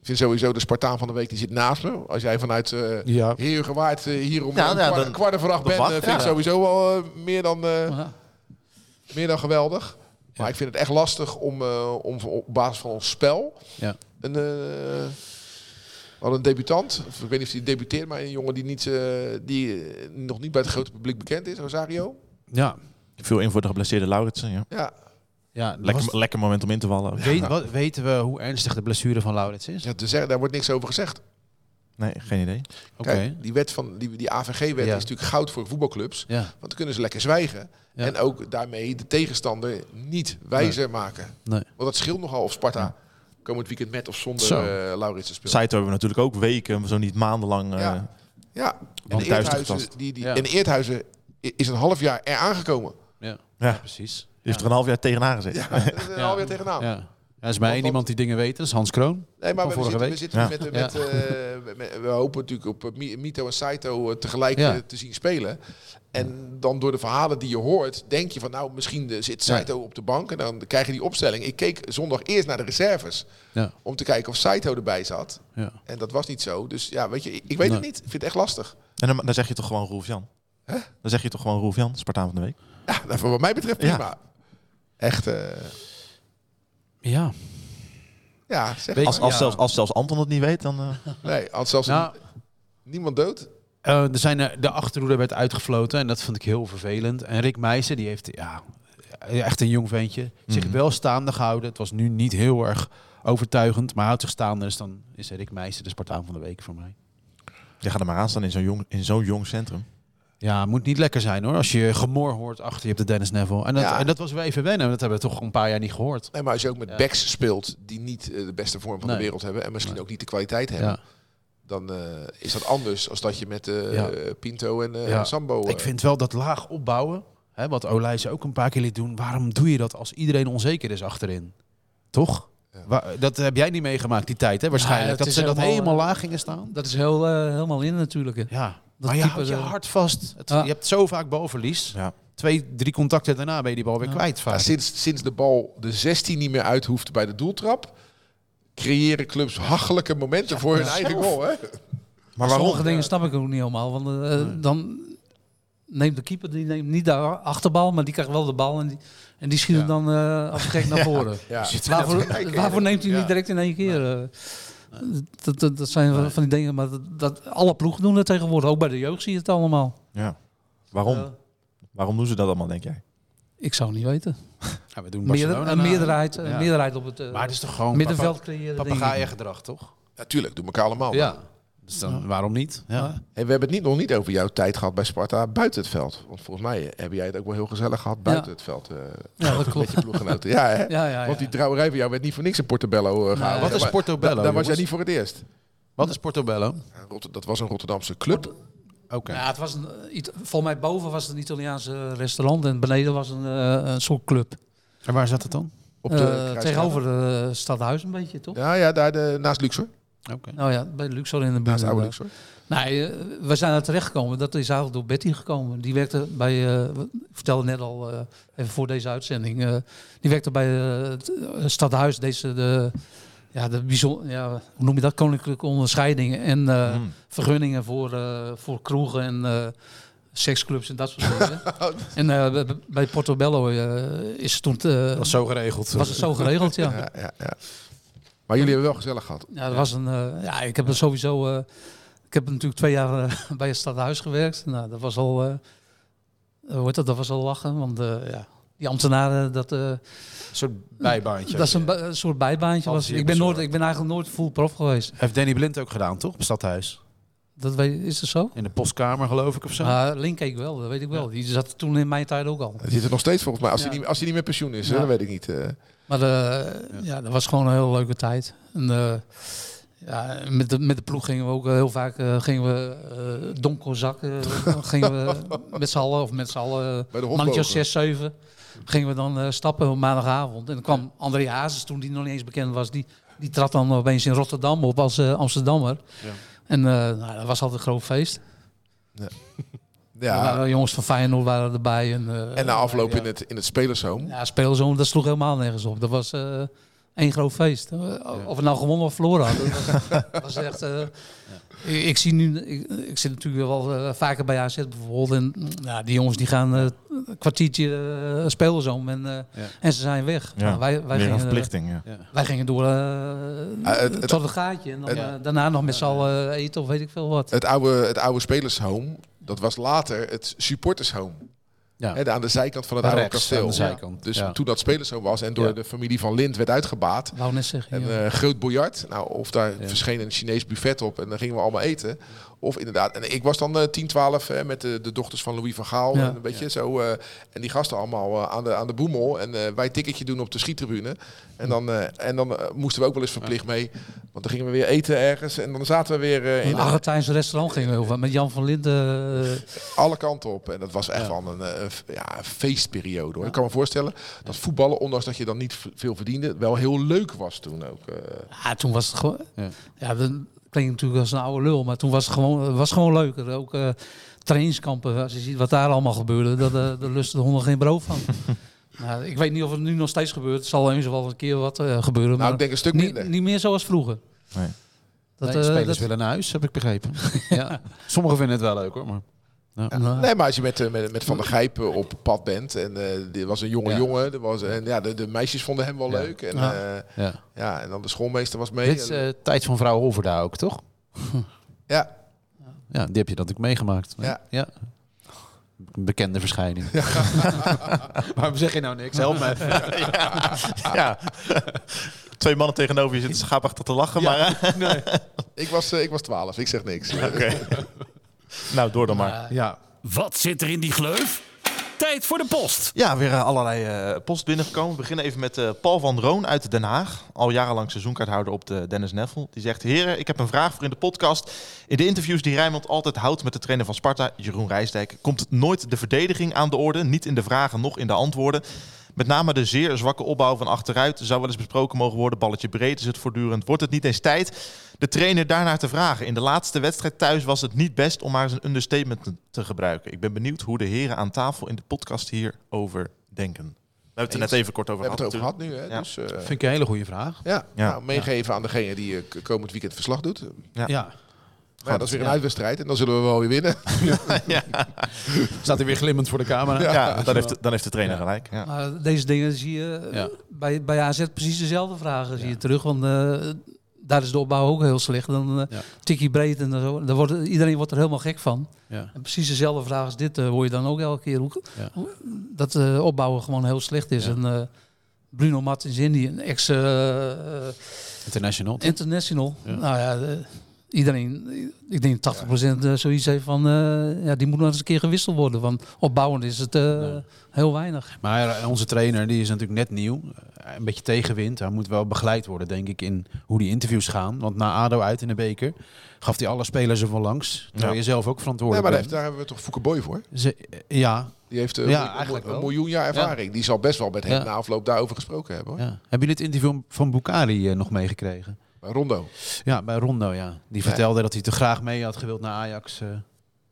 Ik vind sowieso de Spartaan van de week, die zit naast me. Als jij vanuit eh Ja. Heergewaard eh, hier om een kwart, over acht bent, wacht, eh, vind ja. ik sowieso wel meer, dan, eh, meer dan geweldig. Maar ik vind het echt lastig om, eh, om op basis van ons spel Ja. een, eh, we hadden een debutant, of ik weet niet of hij debuteert, maar een jongen die, niet, eh, die nog niet bij het grote publiek bekend is, Rosario. Ja. Veel in voor de geblesseerde Lauritsen. Ja. Ja, ja Lekker, was- lekker moment om in te vallen. weet, wat, weten we hoe ernstig de blessure van Laurits is? ja te zeggen, daar wordt niks over gezegd. Nee, geen idee. Oké. Die, wet van, die, die AVG-wet Ja. is natuurlijk goud voor voetbalclubs. Ja. Want dan kunnen ze lekker zwijgen. Ja. En ook daarmee de tegenstander niet wijzer maken. Nee. Want dat scheelt nogal of Sparta komend weekend met of zonder Zo. uh, Lauritsen speelt. Saito hebben we natuurlijk ook weken, zo niet maandenlang. eh, Ja. Ja, en Want de thuis Eerthuizen, die, die, Ja. en de Eerthuizen is een half jaar er aangekomen. Ja. Ja. precies. Die heeft er een half jaar tegenaan gezeten. Ja, dat een Ja. half jaar tegenaan. Ja. Ja, er is maar één iemand die dingen weet, dat is Hans Kroon. Nee, maar we vorige zitten, we week. zitten Ja. met, met, Ja. eh, met- we hopen natuurlijk op eh, Mi- Mito en Saito eh, tegelijk Ja. te zien spelen. En dan door de verhalen die je hoort, denk je van nou, misschien zit Saito op de bank en dan krijg je die opstelling. Ik keek zondag eerst naar de reserves Ja. om te kijken of Saito erbij zat. Ja. En dat was niet zo. Dus ja, weet je, ik weet het niet. Ik vind het echt lastig. En dan, dan zeg je toch gewoon Roelf Jan. Hè? Dan zeg je toch gewoon Roelf Jan, Spartaan van de Week. Ja, nou, voor wat mij betreft Ja. prima. Echt, eh, Ja. ja, zeg Als, als, Ja. zelfs, als zelfs Anton het niet weet, dan... eh, Nee, had zelfs Nou, niemand dood. Eh, er zijn er, de achterhoede werd uitgefloten en dat vond ik heel vervelend. En Rick Meijsen, die heeft ja, echt een jong ventje, zich Mhm. wel staande gehouden. Het was nu niet heel erg overtuigend, maar houdt zich staande. Dus dan is Rick Meijsen de Spartaan van de week voor mij. je gaat er maar aan staan in zo'n jong, in zo'n jong centrum. Ja, moet niet lekker zijn hoor. Als je gemor hoort achter je op de Dennis Neville. En dat, Ja. en dat was weer even wennen. Dat hebben we toch een paar jaar niet gehoord. Nee, maar als je ook met Ja. backs speelt die niet eh, de beste vorm van Nee. de wereld hebben en misschien Nee. ook niet de kwaliteit hebben, Ja. dan eh, is dat anders als dat je met Ja. Pinto en. Sambo. Ik vind wel dat laag opbouwen, hè, wat Olijs ook een paar keer liet doen. Waarom doe je dat als iedereen onzeker is achterin? Toch? Dat heb jij niet meegemaakt, die tijd, hè? Waarschijnlijk. dat ze dat helemaal, eh, laag gingen staan. Dat is heel, eh, helemaal in natuurlijk. hè. Ja. Dat maar je houdt je hard vast. Het- Ja. Je hebt zo vaak balverlies. Ja. Twee, drie contacten daarna ben je die bal weer Ja. kwijt. Ja, Vaak. sinds, sinds de bal de 16 niet meer uit hoeft bij de doeltrap, creëren clubs hachelijke momenten voor hun eigen goal. Hè? Maar Sommige waarom? dingen snap ik ook niet helemaal. Want eh, dan neemt de keeper die neemt niet de achterbal, maar die krijgt wel de bal. En die, en die schiet hem dan eh als gek naar voren. Ja. Waarvoor, waarvoor neemt hij Ja. niet direct in één keer? eh? dat, dat, dat zijn van- van die dingen, maar dat, dat, alle ploegen doen het tegenwoordig. Ook bij de jeugd zie je het allemaal. Ja. Waarom? Eh, Waarom doen ze dat allemaal, denk jij? ik zou niet weten. Ja, we doen Meerder, een meerderheid, een Ja. meerderheid op het eh, Maar het is toch gewoon middenveld creëren. papegaaiengedrag, toch? Natuurlijk, doen elkaar allemaal. Ja. Dus dan, waarom niet? Ja. En we hebben het niet, nog niet over jouw tijd gehad bij Sparta buiten het veld. Want volgens mij heb jij het ook wel heel gezellig gehad buiten Ja. het veld. eh, Ja, dat met klopt. je ploeggenoten. Ja, hè? Ja, ja, Want die trouwerij van jou werd niet voor niks in Portobello gehouden. Wat is Portobello, da- Daar was jij niet voor het eerst. Wat is Portobello? Dat was een Rotterdamse club. Oké. Ja, het was een, eh, volgens mij boven was het een Italiaanse restaurant en beneden was een, een soort club. En waar zat het dan? Op de tegenover de stadhuis een beetje, toch? Ja, ja daar de, naast Luxor. Oké. Nou ja, bij Luxor in de buurt. Naast de oude. Luxor. Nee, eh, we zijn er terechtgekomen. Dat is eigenlijk door Betty gekomen. Die werkte bij, eh, ik vertelde net al, eh, even voor deze uitzending. eh, die werkte bij het stadhuis. Deze, de, ja, de bijzonder, ja, hoe noem je dat? Koninklijke onderscheidingen en eh, Hmm. vergunningen voor, eh, voor kroegen en eh, seksclubs en dat soort dingen. en eh, b- bij Portobello is het toen, eh, Dat was zo geregeld. was het zo geregeld, ja. Ja, ja, ja. Maar jullie hebben wel gezellig gehad. Ja, dat was een. eh, ja, ik heb er sowieso. eh, ik heb natuurlijk twee jaar eh, bij het stadhuis gewerkt. Nou, dat was al. eh hoe heet dat? Dat was al lachen. Want ja, die ambtenaren, dat, eh, Een soort bijbaantje. dat is een, soort bijbaantje. Was. Ik, ben nooit, ik ben eigenlijk nooit full prof geweest. Heeft Danny Blind ook gedaan, toch? Op het stadhuis. Dat weet, is dat zo? In de postkamer, geloof ik, of zo. Maar Link keek wel, dat weet ik wel. Die zat toen in mijn tijd ook al. Die zit er nog steeds volgens mij. Als, Ja. hij, niet, als hij niet meer pensioen is, hè, dat weet ik niet. eh. Maar eh, ja. dat was gewoon een hele leuke tijd. En, eh, ja, met, de, met de ploeg gingen we ook heel vaak gingen we, uh, donkerzak. eh, gingen we met z'n allen, of met z'n allen, bij de mannetje hofbogen. 6, 7. Gingen we dan eh, stappen op maandagavond. En dan kwam André Hazes, toen die nog niet eens bekend was, die, die trad dan opeens in Rotterdam op als eh, Amsterdammer. Ja. En eh, nou, dat was altijd een groot feest. Ja. waren jongens van Feyenoord waren erbij. En, eh, En na afloop ja. in het, in het. Ja, spelerzoon, dat sloeg helemaal nergens op. Dat was eh één groot feest. Of het nou gewonnen of verloren had. Dat was, dat was echt... eh, ik, ik zie nu... Ik, ik zit natuurlijk wel eh, vaker bij AZ bijvoorbeeld. En mm, ja, die jongens die gaan eh, een kwartiertje uh, spelerzoon en, eh, en ze zijn weg. Ja, Nou, wij, wij, gingen, verplichting, ja. Wij gingen door eh, het- het- tot het gaatje. En dan, het- eh, daarna nog met z'n allen eten of weet ik veel wat. Het oude, het oude spelershome, dat was later het supportershome. Ja. Hè, aan de zijkant van het oude kasteel. aan de zijkant. Dus Ja. toen dat spelershome was en door Ja. de familie van Lind werd uitgebaat. Ik wou net zeggen. En ja. eh groot biljart. Nou, of daar verscheen een Chinees buffet op en dan gingen we allemaal eten. Of inderdaad, en ik was dan eh 10, 12 hè, met de, de dochters van Louis van Gaal. Ja. En een beetje zo. eh, en die gasten allemaal eh, aan, de, aan de boemel. En eh, wij ticketje doen op de schiettribune. En dan, eh, en dan eh, moesten we ook wel eens verplicht mee. Want dan gingen we weer eten ergens. En dan zaten we weer eh, in een Argentijns restaurant gingen we over. Met Jan van Linden. eh, alle kanten op. En dat was echt wel een, eh, een ja, feestperiode. Hoor. Ik kan me voorstellen dat voetballen, ondanks dat je dan niet veel verdiende, wel heel leuk was toen ook. eh. Ja, toen was het gewoon. Ja. Ja, dat klinkt natuurlijk als een oude lul, maar toen was het gewoon, was gewoon leuker. Ook eh, trainingskampen, als je ziet wat daar allemaal gebeurde, dat, eh daar lusten de honden geen brood van. nou, ik weet niet of het nu nog steeds gebeurt. Het zal eens wel een keer wat eh, gebeuren, nou, maar ik denk een stuk niet, minder. niet meer zoals vroeger. Nee. Dat, Nee, spelers dat- willen naar huis, heb ik begrepen. ja. Sommigen vinden het wel leuk hoor. Maar... Nou, Nee, maar als je met, eh, met, met Van der Gijpen op pad bent en eh dit was een jonge Ja. jongen, er was, en ja, de, de meisjes vonden hem wel Ja. leuk. En, Ja. ja. Ja. ja, en dan de schoolmeester was mee. Dit is eh, tijd van vrouw Holverda ook, toch? ja, Ja, die heb je natuurlijk meegemaakt. Ja. Een bekende verschijning. Waarom zeg je nou niks? Help me even. ja. Twee mannen tegenover je zitten schaapachtig te lachen, maar... eh, ik was, eh, ik was 12, ik zeg niks. Oké. Nou, door dan maar. maar, Ja. Wat zit er in die gleuf? Tijd voor de post. Ja, weer eh, allerlei eh, post binnengekomen. We beginnen even met eh, Paul van Roon uit Den Haag. Al jarenlang seizoenkaarthouder op de Dennis Neffel. Die zegt, heren, ik heb een vraag voor in de podcast. In de interviews die Rijnmond altijd houdt met de trainer van Sparta, Jeroen Rijsdijk, komt het nooit de verdediging aan de orde. Niet in de vragen, nog in de antwoorden. Met name de zeer zwakke opbouw van achteruit zou wel eens besproken mogen worden. Balletje breed is het voortdurend. Wordt het niet eens tijd de trainer daarnaar te vragen? In de laatste wedstrijd thuis was het niet best om maar eens een understatement te- gebruiken. Ik ben benieuwd hoe de heren aan tafel in de podcast hierover denken. We hebben het er net even kort We over hebben het gehad. over gehad nu, hè? Ja. Dus, eh, Vind ik een hele goede vraag. ja, Ja. Nou, meegeven aan degene die eh, komend weekend verslag doet. Ja. Ja. Maar ja, dat is weer een ja. uitwedstrijd en dan zullen we wel weer winnen. Staat hij weer glimmend voor de camera. Ja, dan, heeft de, dan heeft de trainer gelijk. Ja. Maar deze dingen zie je eh, Ja. bij, bij AZ precies dezelfde vragen zie je terug. Want eh, daar is de opbouw ook heel slecht. Dan eh Ja. tikkie breed en zo. Dan wordt, iedereen wordt er helemaal gek van. Ja. En precies dezelfde vraag als dit eh, hoor je dan ook elke keer. Hoe, Ja. dat eh, opbouwen gewoon heel slecht is. Ja. En eh, Bruno Martins Indy, een ex International. international. Ja. Nou ja, de- iedereen, ik denk 80% eh, zoiets heeft van, eh, ja, die moet nog eens een keer gewisseld worden. Want opbouwend is het eh, heel weinig. Maar onze trainer die is natuurlijk net nieuw. Een beetje tegenwind. Hij moet wel begeleid worden, denk ik, in hoe die interviews gaan. Want na ADO uit in de beker gaf hij alle spelers er van langs. Terwijl Ja. je zelf ook Ja, verantwoordelijk maar daar, daar hebben we toch Fouke Boy voor? Ze- ja, Die heeft eh, Ja, een, miljoen- eigenlijk een miljoen jaar ervaring. Die zal best wel met hem Ja. na afloop daarover gesproken hebben. Hoor. ja. Hebben jullie het interview van Bukari nog meegekregen? Bij Rondo. Ja, bij Rondo, ja. Die vertelde dat hij te graag mee had gewild naar Ajax. eh. Ja,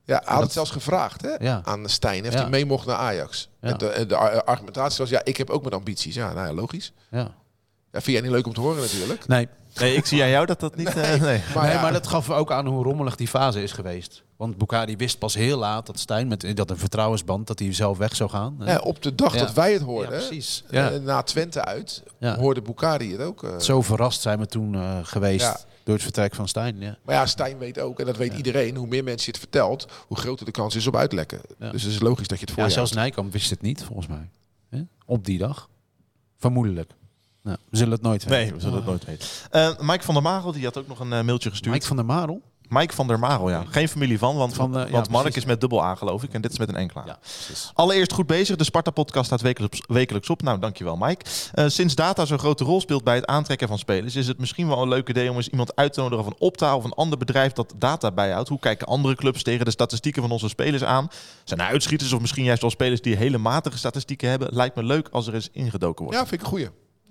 hij had dat- het zelfs gevraagd hè, Ja. aan Stijn. Heeft Ja. hij mee mocht naar Ajax. Ja. En de, de ar- argumentatie was, ja, ik heb ook mijn ambities. Ja, nou ja, logisch. ja. Ja, vind jij niet leuk om te horen natuurlijk. Nee, Nee, ik zie aan jou dat dat niet... eh, nee. Maar, nee, ja, maar dat gaf ook aan hoe rommelig die fase is geweest. Want Bukari wist pas heel laat dat Stijn met dat een vertrouwensband dat hij zelf weg zou gaan. ja, op de dag Ja. dat wij het Ja, hoorden, precies. eh, na Twente uit, Ja. hoorde Bukari het ook. eh. Zo verrast zijn we toen eh, geweest Ja. door het vertrek van Stijn. Ja. Maar ja, Stijn weet ook, en dat weet iedereen, hoe meer mensen je het vertelt, hoe groter de kans is op uitlekken. Ja. Dus het is logisch dat je het voor Ja, zelfs. Nijkamp wist het niet, volgens mij. Hè? Op die dag. Vermoedelijk. Nou, we zullen het nooit weten. Nee, we zullen het nooit weten. Eh, Mike van der Marel die had ook nog een eh, mailtje gestuurd. Mike van der Marel? Mike van der Marel, ja. Geen familie van, want, Van, ja, want Mark precies. is met dubbel A, geloof ik. En dit is met een enkele A. Ja, precies. Allereerst goed bezig. De Sparta-podcast staat wekelijks, wekelijks op. Nou, dankjewel Mike. Eh, sinds data zo'n grote rol speelt bij het aantrekken van spelers... is het misschien wel een leuk idee om eens iemand uit te nodigen van Opta... of een ander bedrijf dat data bijhoudt. Hoe kijken andere clubs tegen de statistieken van onze spelers aan? Zijn er uitschieters of misschien juist wel spelers die hele matige statistieken hebben? Lijkt me leuk als er eens ingedoken wordt. Ja, vind ik een goeie.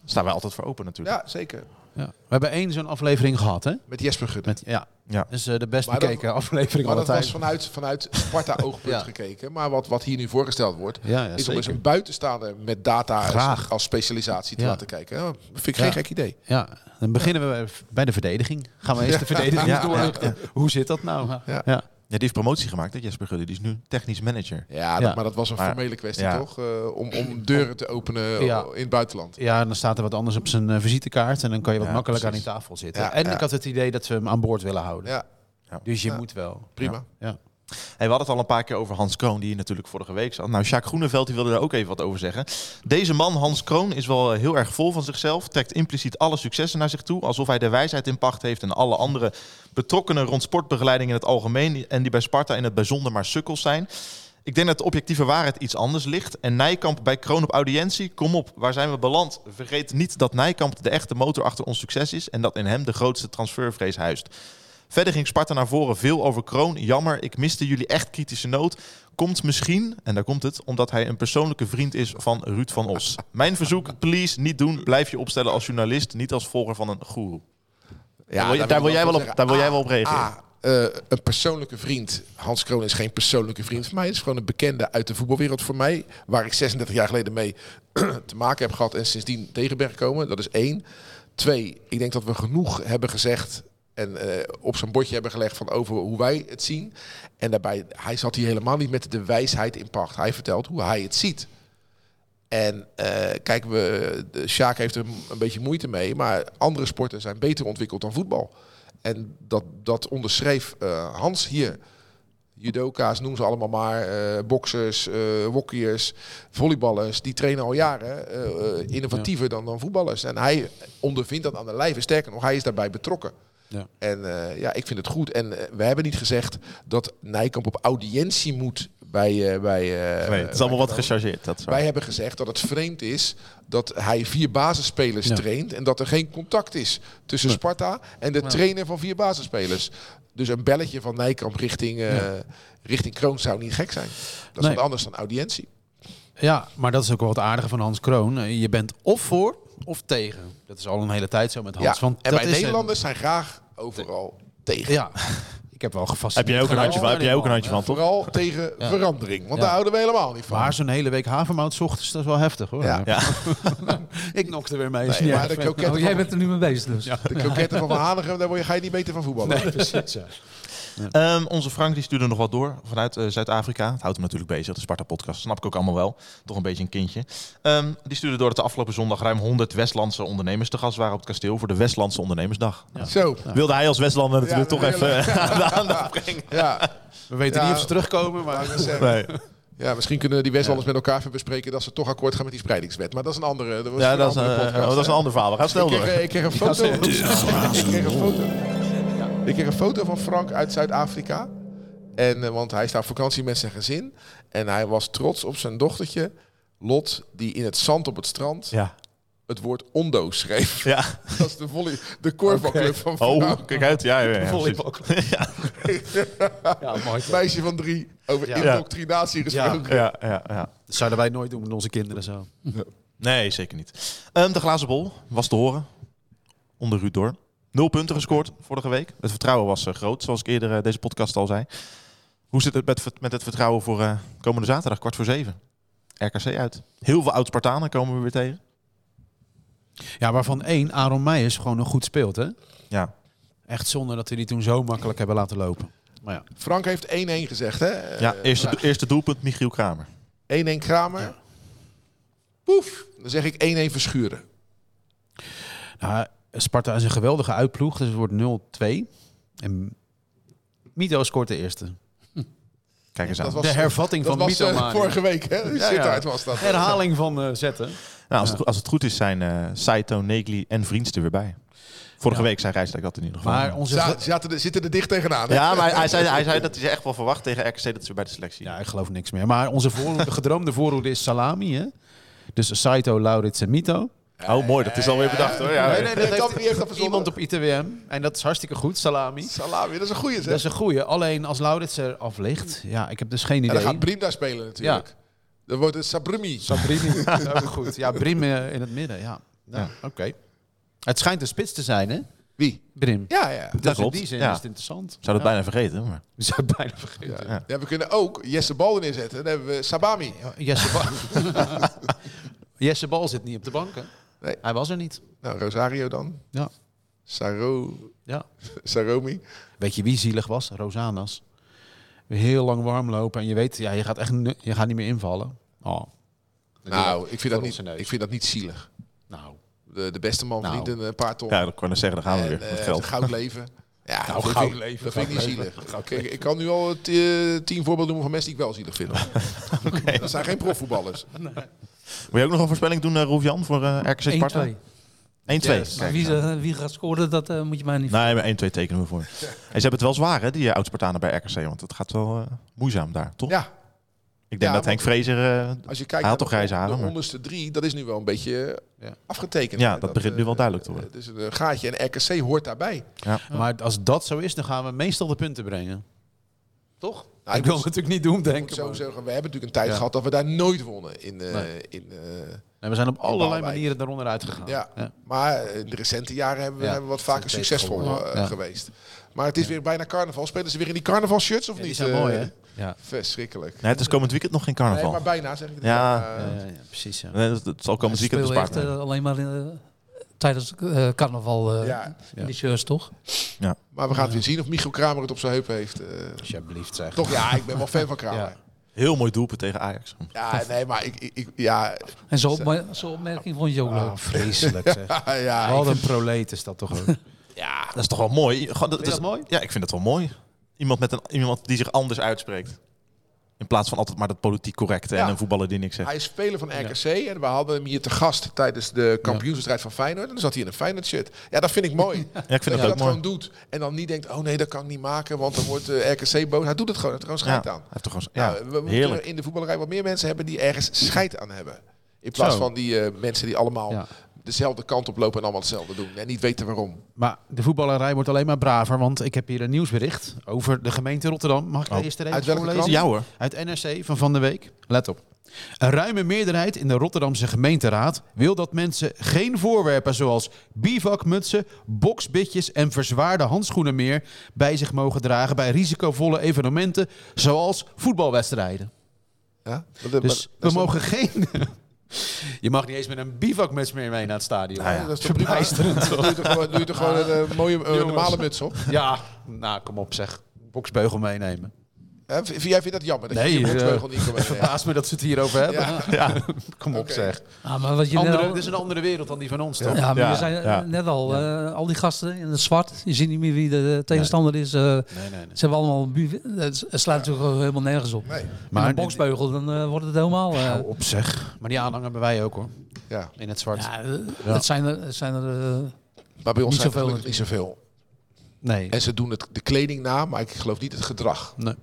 Staan wij altijd voor open natuurlijk. Ja, zeker. Ja. We hebben één zo'n aflevering gehad, hè? Met Jesper Gudde. Met, ja. Ja. Dus eh, de best Maar dat- bekeken aflevering Maar dat was vanuit, vanuit Sparta-oogpunt Ja. gekeken. Maar wat, wat hier nu voorgesteld wordt, Ja, ja, is om eens een buitenstaander met data als, Graag. als specialisatie te Ja. laten kijken. Ja, vind ik geen gek idee. Ja, dan beginnen we bij de verdediging. Gaan we eens de verdediging Ja, doorlichten. Hoe zit dat nou? Ja. Ja. Die heeft promotie gemaakt, hè, Jesper Gudde. Die is nu technisch manager. Ja, dat, maar dat was een Maar- formele kwestie, ja. toch? Eh, om, om deuren te openen Ja. in het buitenland. Ja, dan staat er wat anders op zijn eh, visitekaart en dan kan je wat Ja, makkelijker precies. aan die tafel zitten. Ja, en ja. ik had het idee dat we hem aan boord willen houden. Ja, Dus je Ja. moet wel. prima. Ja. We hadden het al een paar keer over Hans Kroon, die hier natuurlijk vorige week zat. Nou, Sjaak Groeneveld die wilde daar ook even wat over zeggen. Deze man, Hans Kroon, is wel eh, heel erg vol van zichzelf. Trekt impliciet alle successen naar zich toe. Alsof hij de wijsheid in pacht heeft en alle andere betrokkenen rond sportbegeleiding in het algemeen. En die bij Sparta in het bijzonder maar sukkels zijn. Ik denk dat de objectieve waarheid iets anders ligt. En Nijkamp bij Kroon op audiëntie, kom op, waar zijn we beland? Vergeet niet dat Nijkamp de echte motor achter ons succes is. En dat in hem de grootste transfervrees huist. Verder ging Sparta naar voren veel over Kroon. Jammer, ik miste jullie echt kritische noot. Komt misschien, en daar komt het, omdat hij een persoonlijke vriend is van Ruud van Os. Mijn verzoek, please, niet doen. Blijf je opstellen als journalist, niet als volger van een goeroe. Daar wil je- daar wil jij wel op- daar wil jij wel op reageren. A, eh, een persoonlijke vriend. Hans Kroon is geen persoonlijke vriend van mij. Het is gewoon een bekende uit de voetbalwereld voor mij. Waar ik 36 jaar geleden mee te maken heb gehad en sindsdien tegen ben gekomen. Dat is één. Twee, ik denk dat we genoeg hebben gezegd en eh, op zijn bordje hebben gelegd van over hoe wij het zien. En daarbij, hij zat hier helemaal niet met de wijsheid in pacht. Hij vertelt hoe hij het ziet. En eh, kijk, we, de Sjaak heeft er een beetje moeite mee, maar andere sporten zijn beter ontwikkeld dan voetbal. En dat, dat onderschreef eh, Hans hier. Judoka's, noem ze allemaal maar, eh boksers, wokkiers, volleyballers, die trainen al jaren innovatiever dan, dan voetballers. En hij ondervindt dat aan de lijve. Sterker nog, hij is daarbij betrokken. Ja. En eh, ja, ik vind het goed. En eh, we hebben niet gezegd dat Nijkamp op audiëntie moet bij... eh, bij eh, Nee, het is allemaal wat gechargeerd. Dat. Wij hebben gezegd dat het vreemd is dat hij vier basisspelers Ja. traint en dat er geen contact is tussen Sparta en de trainer van vier basisspelers. Dus een belletje van Nijkamp richting, eh richting Kroon zou niet gek zijn. Dat is Nee. wat anders dan audiëntie. Ja, maar dat is ook wel het aardige van Hans Kroon. Je bent of voor of tegen. Dat is al een hele tijd zo met Hans. Ja. Want En dat wij is een- Nederlanders zijn graag overal tegen. Ja, ik heb wel Heb gefascineerd. jij ook een handje van? Heb jij ook een handje van, toch? Vooral tegen Ja. verandering. Want Ja. daar houden we helemaal niet van. Maar zo'n hele week havermout 's ochtends, dat is wel heftig hoor. Ja. Ja. Ik nokte weer mee. Nee, maar de Oh, jij bent er nu mee bezig dus. de kroketten van Van Hanegem, daar word je, ga je niet beter van voetballen. Nee, precies. Ja. Ehm, onze Frank die stuurde nog wat door vanuit eh, Zuid-Afrika. Het houdt hem natuurlijk bezig, de Sparta-podcast. Snap ik ook allemaal wel. Toch een beetje een kindje. Ehm, die stuurde door dat de afgelopen zondag ruim 100 Westlandse ondernemers te gast waren op het kasteel voor de Westlandse Ondernemersdag. Zo. Wilde hij als Westlander natuurlijk Ja, toch even aan de aandacht brengen. Ja, We weten Ja. niet of ze terugkomen, maar... Nee. Ja, misschien kunnen die Westlanders met elkaar even bespreken dat ze toch akkoord gaan met die spreidingswet. Maar dat is een andere. Dat was Ja, een dat is, andere een, podcast, oh, dat is een ander verhaal. We gaan snel ik, door. kreeg, ik kreeg een foto. ik kreeg een foto. Ik kreeg een foto van Frank uit Zuid-Afrika. En eh, want hij staat op vakantie met zijn gezin. En hij was trots op zijn dochtertje Lot, die in het zand op het strand Ja. het woord Ondo schreef. Ja. Dat is de volley, de korfbalclub van Frank. Oh, kijk uit. Ja, ja, ja. Ja, mooi. Meisje van drie, over Ja. indoctrinatie gesproken. ja, ja, ja. Dat zouden wij nooit doen met onze kinderen zo. Nee, zeker niet. Ehm, de glazen bol was te horen. Onder Ruud door. Nul punten gescoord vorige week. Het vertrouwen was eh, groot, zoals ik eerder eh, deze podcast al zei. Hoe zit het met, met het vertrouwen voor eh, komende zaterdag, kwart voor zeven? RKC uit. Heel veel oud-Spartanen komen we weer tegen. Ja, waarvan één, Aaron Meijers, gewoon nog goed speelt, hè? Ja. Echt zonde dat we die toen zo makkelijk hebben laten lopen. Maar ja, Frank heeft 1-1 gezegd, hè? ja eerste, eerste doelpunt Michiel Kramer. 1-1 Kramer. Poef. Dan zeg ik 1-1 Verschuren. nou, Sparta is een geweldige uitploeg, dus het wordt 0-2. En Mito scoort de eerste. Kijk eens aan. was- de hervatting Dat van was Mito eh, vorige week, hè? Ja, was dat. Herhaling van eh, zetten. Nou, als, het, als het goed is zijn eh Saito, Negli en Vriends er weer bij. Vorige Ja. week zei Rijsdijk dat in ieder geval. Maar onze... Ze zaten er, zitten er dicht tegenaan. hè? ja, maar hij zei, hij zei dat hij zich echt wel verwacht tegen RKC dat ze bij de selectie. Ja, ik geloof niks meer. Maar onze voorhoede, gedroomde voorhoede is Salami, hè? Dus Saito, Laurits en Mito. Oh, mooi. Dat is alweer bedacht hoor. Ja, Nee, nee, dat heeft heeft dat verzonnen? iemand op ITWM. En dat is hartstikke goed, Salami. Salami, dat is een goeie, zeg. Dat is een goeie. Alleen als Laurits er af ligt, ja, ik heb dus geen En idee. dan gaat Briem daar spelen natuurlijk. Dan wordt het Sabrumi. Sabrini. ook goed. Ja, Brim eh, in het midden, ja. ja. Oké. Het schijnt een spits te zijn, hè? Wie? Brim. Ja, ja. In klopt. die zin Ja. is het interessant. Zou dat ja. bijna vergeten. Maar... We zouden het bijna vergeten. Ja. Ja, we kunnen ook Jesse Bal erin zetten. Dan hebben we Sabami. Jesse Bal. Jesse Bal zit niet op de bank, hè? Nee. Hij was er niet. Nou, Rosario dan. Ja. Saro... Ja. Saromi. Weet je wie zielig was? Rosanas. Heel lang warm lopen en je weet, ja, je gaat echt je gaat niet meer invallen. Oh. Nou, ik vind, dat niet, ik vind dat niet zielig. Nou, De, de beste man Nou. verdient een eh, paar ton. Ja, dat kan ik zeggen. Dan gaan we En, weer. eh, Met geld. zijn goud leven. Ja, Nou, dat goud vind ik- leven, Dat vind ik niet zielig. Kijk, ik kan nu al eh, tien voorbeelden noemen van mensen die ik wel zielig vind. Dat zijn geen profvoetballers. Wil je ook nog een voorspelling doen, uh, Roef-Jan, voor eh, RKC Sparta? 1-2. 1-2. Yes. Maar Kijk, wie, nou. wie gaat scoren, dat eh, moet je mij niet Nee, maar 1-2 tekenen we voor. En ze hebben het wel zwaar, hè, die uh, oud-Spartanen bij RKC. Want het gaat wel eh, moeizaam daar, toch? Ja, Ik denk Ja, dat Henk Vrezer... eh, als je kijkt Hij naar had toch de, grijze haren, de maar- onderste drie, dat is nu wel een beetje eh, Ja. afgetekend. Ja, dat begint nu wel eh, duidelijk te worden. Het is een gaatje en RKC hoort daarbij. maar als dat zo is, dan gaan we meestal de punten brengen. Toch? Nou, ik ik wil moet- het natuurlijk niet doen, denk ik. zo zeggen, we hebben natuurlijk een tijd Ja. gehad dat we daar nooit wonnen. In, eh, Nee. in, eh, Nee, we zijn op allerlei manieren daaronder uitgegaan. ja. Ja. Maar in de recente jaren hebben we, Ja. hebben we wat vaker succesvol eh, geweest. Maar het is weer bijna carnaval. Spelen ze weer in die carnavalshirts of Ja, niet? die zijn Eh, mooi, hè? Ja. Verschrikkelijk. Nee, het is komend weekend nog geen Nee, carnaval. maar bijna zeg ik. het. Ja. Eh, Ja, ja, ja, precies. Nee, dat zal komend weekend bespaard eh, alleen maar eh, tijdens eh, carnaval eh ja. in die shirts, toch? Maar we gaan het weer zien of Michiel Kramer het op zijn heupen heeft. eh. Alsjeblieft zeg. toch, ja, ik ben wel fan van Kramer. Ja. Heel mooi doelpunt tegen Ajax. Ja, nee, maar ik, ik, ik- ja, En zo'n opmer- zo'n opmerking vond je ook leuk. Oh, vreselijk zeg. ja, Wat een proleet is dat toch ook. Ja, dat is toch wel mooi. Gewoon, dat, Vind je is- dat mooi? Ja, ik vind het wel mooi. Iemand, met een, iemand die zich anders uitspreekt. In plaats van altijd maar dat politiek correcte en Ja. een voetballer die niks zegt. Hij is speler van RKC en we hadden hem hier te gast tijdens de kampioenswedstrijd van Feyenoord. En dan zat hij in een Feyenoord shirt. Ja, dat vind ik mooi. Ja, ik vind dat dat mooi. gewoon doet. En dan niet denkt, oh nee, dat kan ik niet maken, want dan wordt eh, RKC boos. Hij doet het gewoon, hij heeft er gewoon Ja, scheid hij aan. heeft toch gewoon, ja, Nou, we moeten in de voetballerij wat meer mensen hebben die ergens scheid aan hebben. In plaats Zo. van die eh, mensen die allemaal Ja. Dezelfde kant op lopen en allemaal hetzelfde doen. En niet weten waarom. Maar de voetballerij wordt alleen maar braver, want ik heb hier een nieuwsbericht over de gemeente Rotterdam. Mag ik Oh. de eerste even Uit welke voorlezen? krant? Ja hoor. Uit NRC van Van de Week. Let op. Een ruime meerderheid in de Rotterdamse gemeenteraad wil dat mensen geen voorwerpen zoals bivakmutsen, boksbitjes en verzwaarde handschoenen meer bij zich mogen dragen bij risicovolle evenementen zoals voetbalwedstrijden. Ja? Dus maar- we mogen geen... Je mag niet eens met een bivakmuts meer mee naar het stadion. Nou ja. dat is toch prima? Doe je toch gewoon, doe je toch gewoon een eh, mooie eh, normale muts op? Ja, nou kom op zeg. Boksbeugel meenemen. Hè, v- jij vindt dat jammer dat Nee, je eh, boksbeugel niet kan verbaast me dat ze het hierover hebben. Ja. Kom op zeg. Ah, maar wat je net Andere, al, dit is een andere wereld dan die van ons toch? ja, maar Ja, je zei eh, ja. net al, eh, al die gasten in het zwart, je ziet niet meer wie de tegenstander is. eh, Nee, nee, nee. Ze hebben allemaal, het slaat natuurlijk helemaal nergens op. Nee. Maar een boksbeugel, dan eh, wordt het helemaal... eh, op zeg. Maar die aanhang hebben wij ook hoor. Ja. In het zwart. ja, eh, Het zijn er, zijn er eh, Maar bij ons Niet zijn zoveel niet zoveel. Nee. En ze doen het, de kleding na, maar ik geloof niet het gedrag. nee.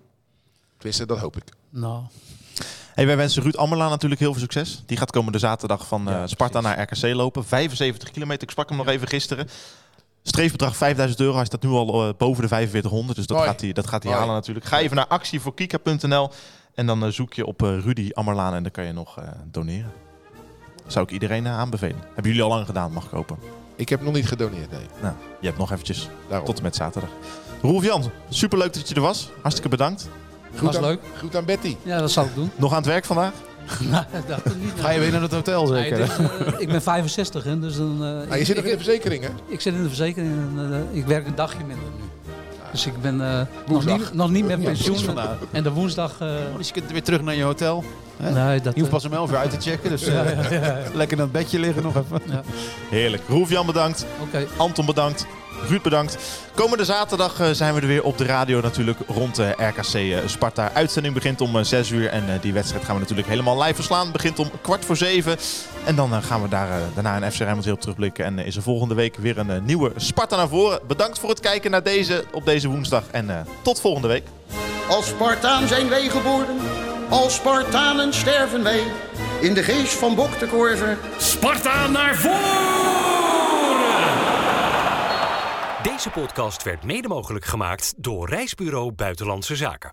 Tenminste, dat hoop ik. nou, Hey, wij wensen Ruud Ammerlaan natuurlijk heel veel succes. Die gaat komende zaterdag van eh, Ja, Sparta naar RKC lopen. 75 kilometer. Ik sprak hem nog even gisteren. Streefbedrag 5000 euro. Hij staat nu al eh, boven de 4500. Dus dat gaat hij, dat gaat hij halen natuurlijk. Ga even naar actievoorkika.nl en dan eh, zoek je op eh, Rudy Ammerlaan en dan kan je nog eh, doneren. Zou ik iedereen aanbevelen. Hebben jullie al lang gedaan, mag ik hopen. Ik heb nog niet gedoneerd, nee. Nou, je hebt nog eventjes Daarom. tot en met zaterdag. Rolf Jan, superleuk dat je er was. Hartstikke bedankt. Goed was aan, leuk. Goed aan Betty. Ja, dat zal ik doen. Nog aan het werk vandaag? Nou, dat niet. Ga je weer naar het hotel zeker? eh, ik ben 65, hè, dus dan... eh, Ah, je ik, zit nog in de verzekering, hè? ik zit in de verzekering en eh, ik werk een dagje minder nu. Dus ik ben eh, nog, Woensdag. niet, nog niet met pensioen. vandaag. en de woensdag... eh, Dus je kunt weer terug naar je hotel. Hè? nee, dat, Je hoeft pas om 11 uur uit te checken. Dus eh, lekker in het bedje liggen nog even. Heerlijk. Rolf Jan bedankt. Oké. Anton bedankt. Ruud bedankt. Komende zaterdag eh, zijn we er weer op de radio natuurlijk rond de RKC eh, Sparta. Uitzending begint om eh, 6 uur en eh, die wedstrijd gaan we natuurlijk helemaal live verslaan. Begint om kwart voor zeven. En dan eh, gaan we daar, eh, daarna een FC Rijnmond heel terugblikken. En eh, is er volgende week weer een eh, nieuwe Sparta naar voren. Bedankt voor het kijken naar deze op deze woensdag. En eh, tot volgende week. Als Spartaan zijn wij geboren, als Spartanen sterven wij. In de geest van Bok de Korver Sparta naar voren! Deze podcast werd mede mogelijk gemaakt door Reisbureau Buitenlandse Zaken.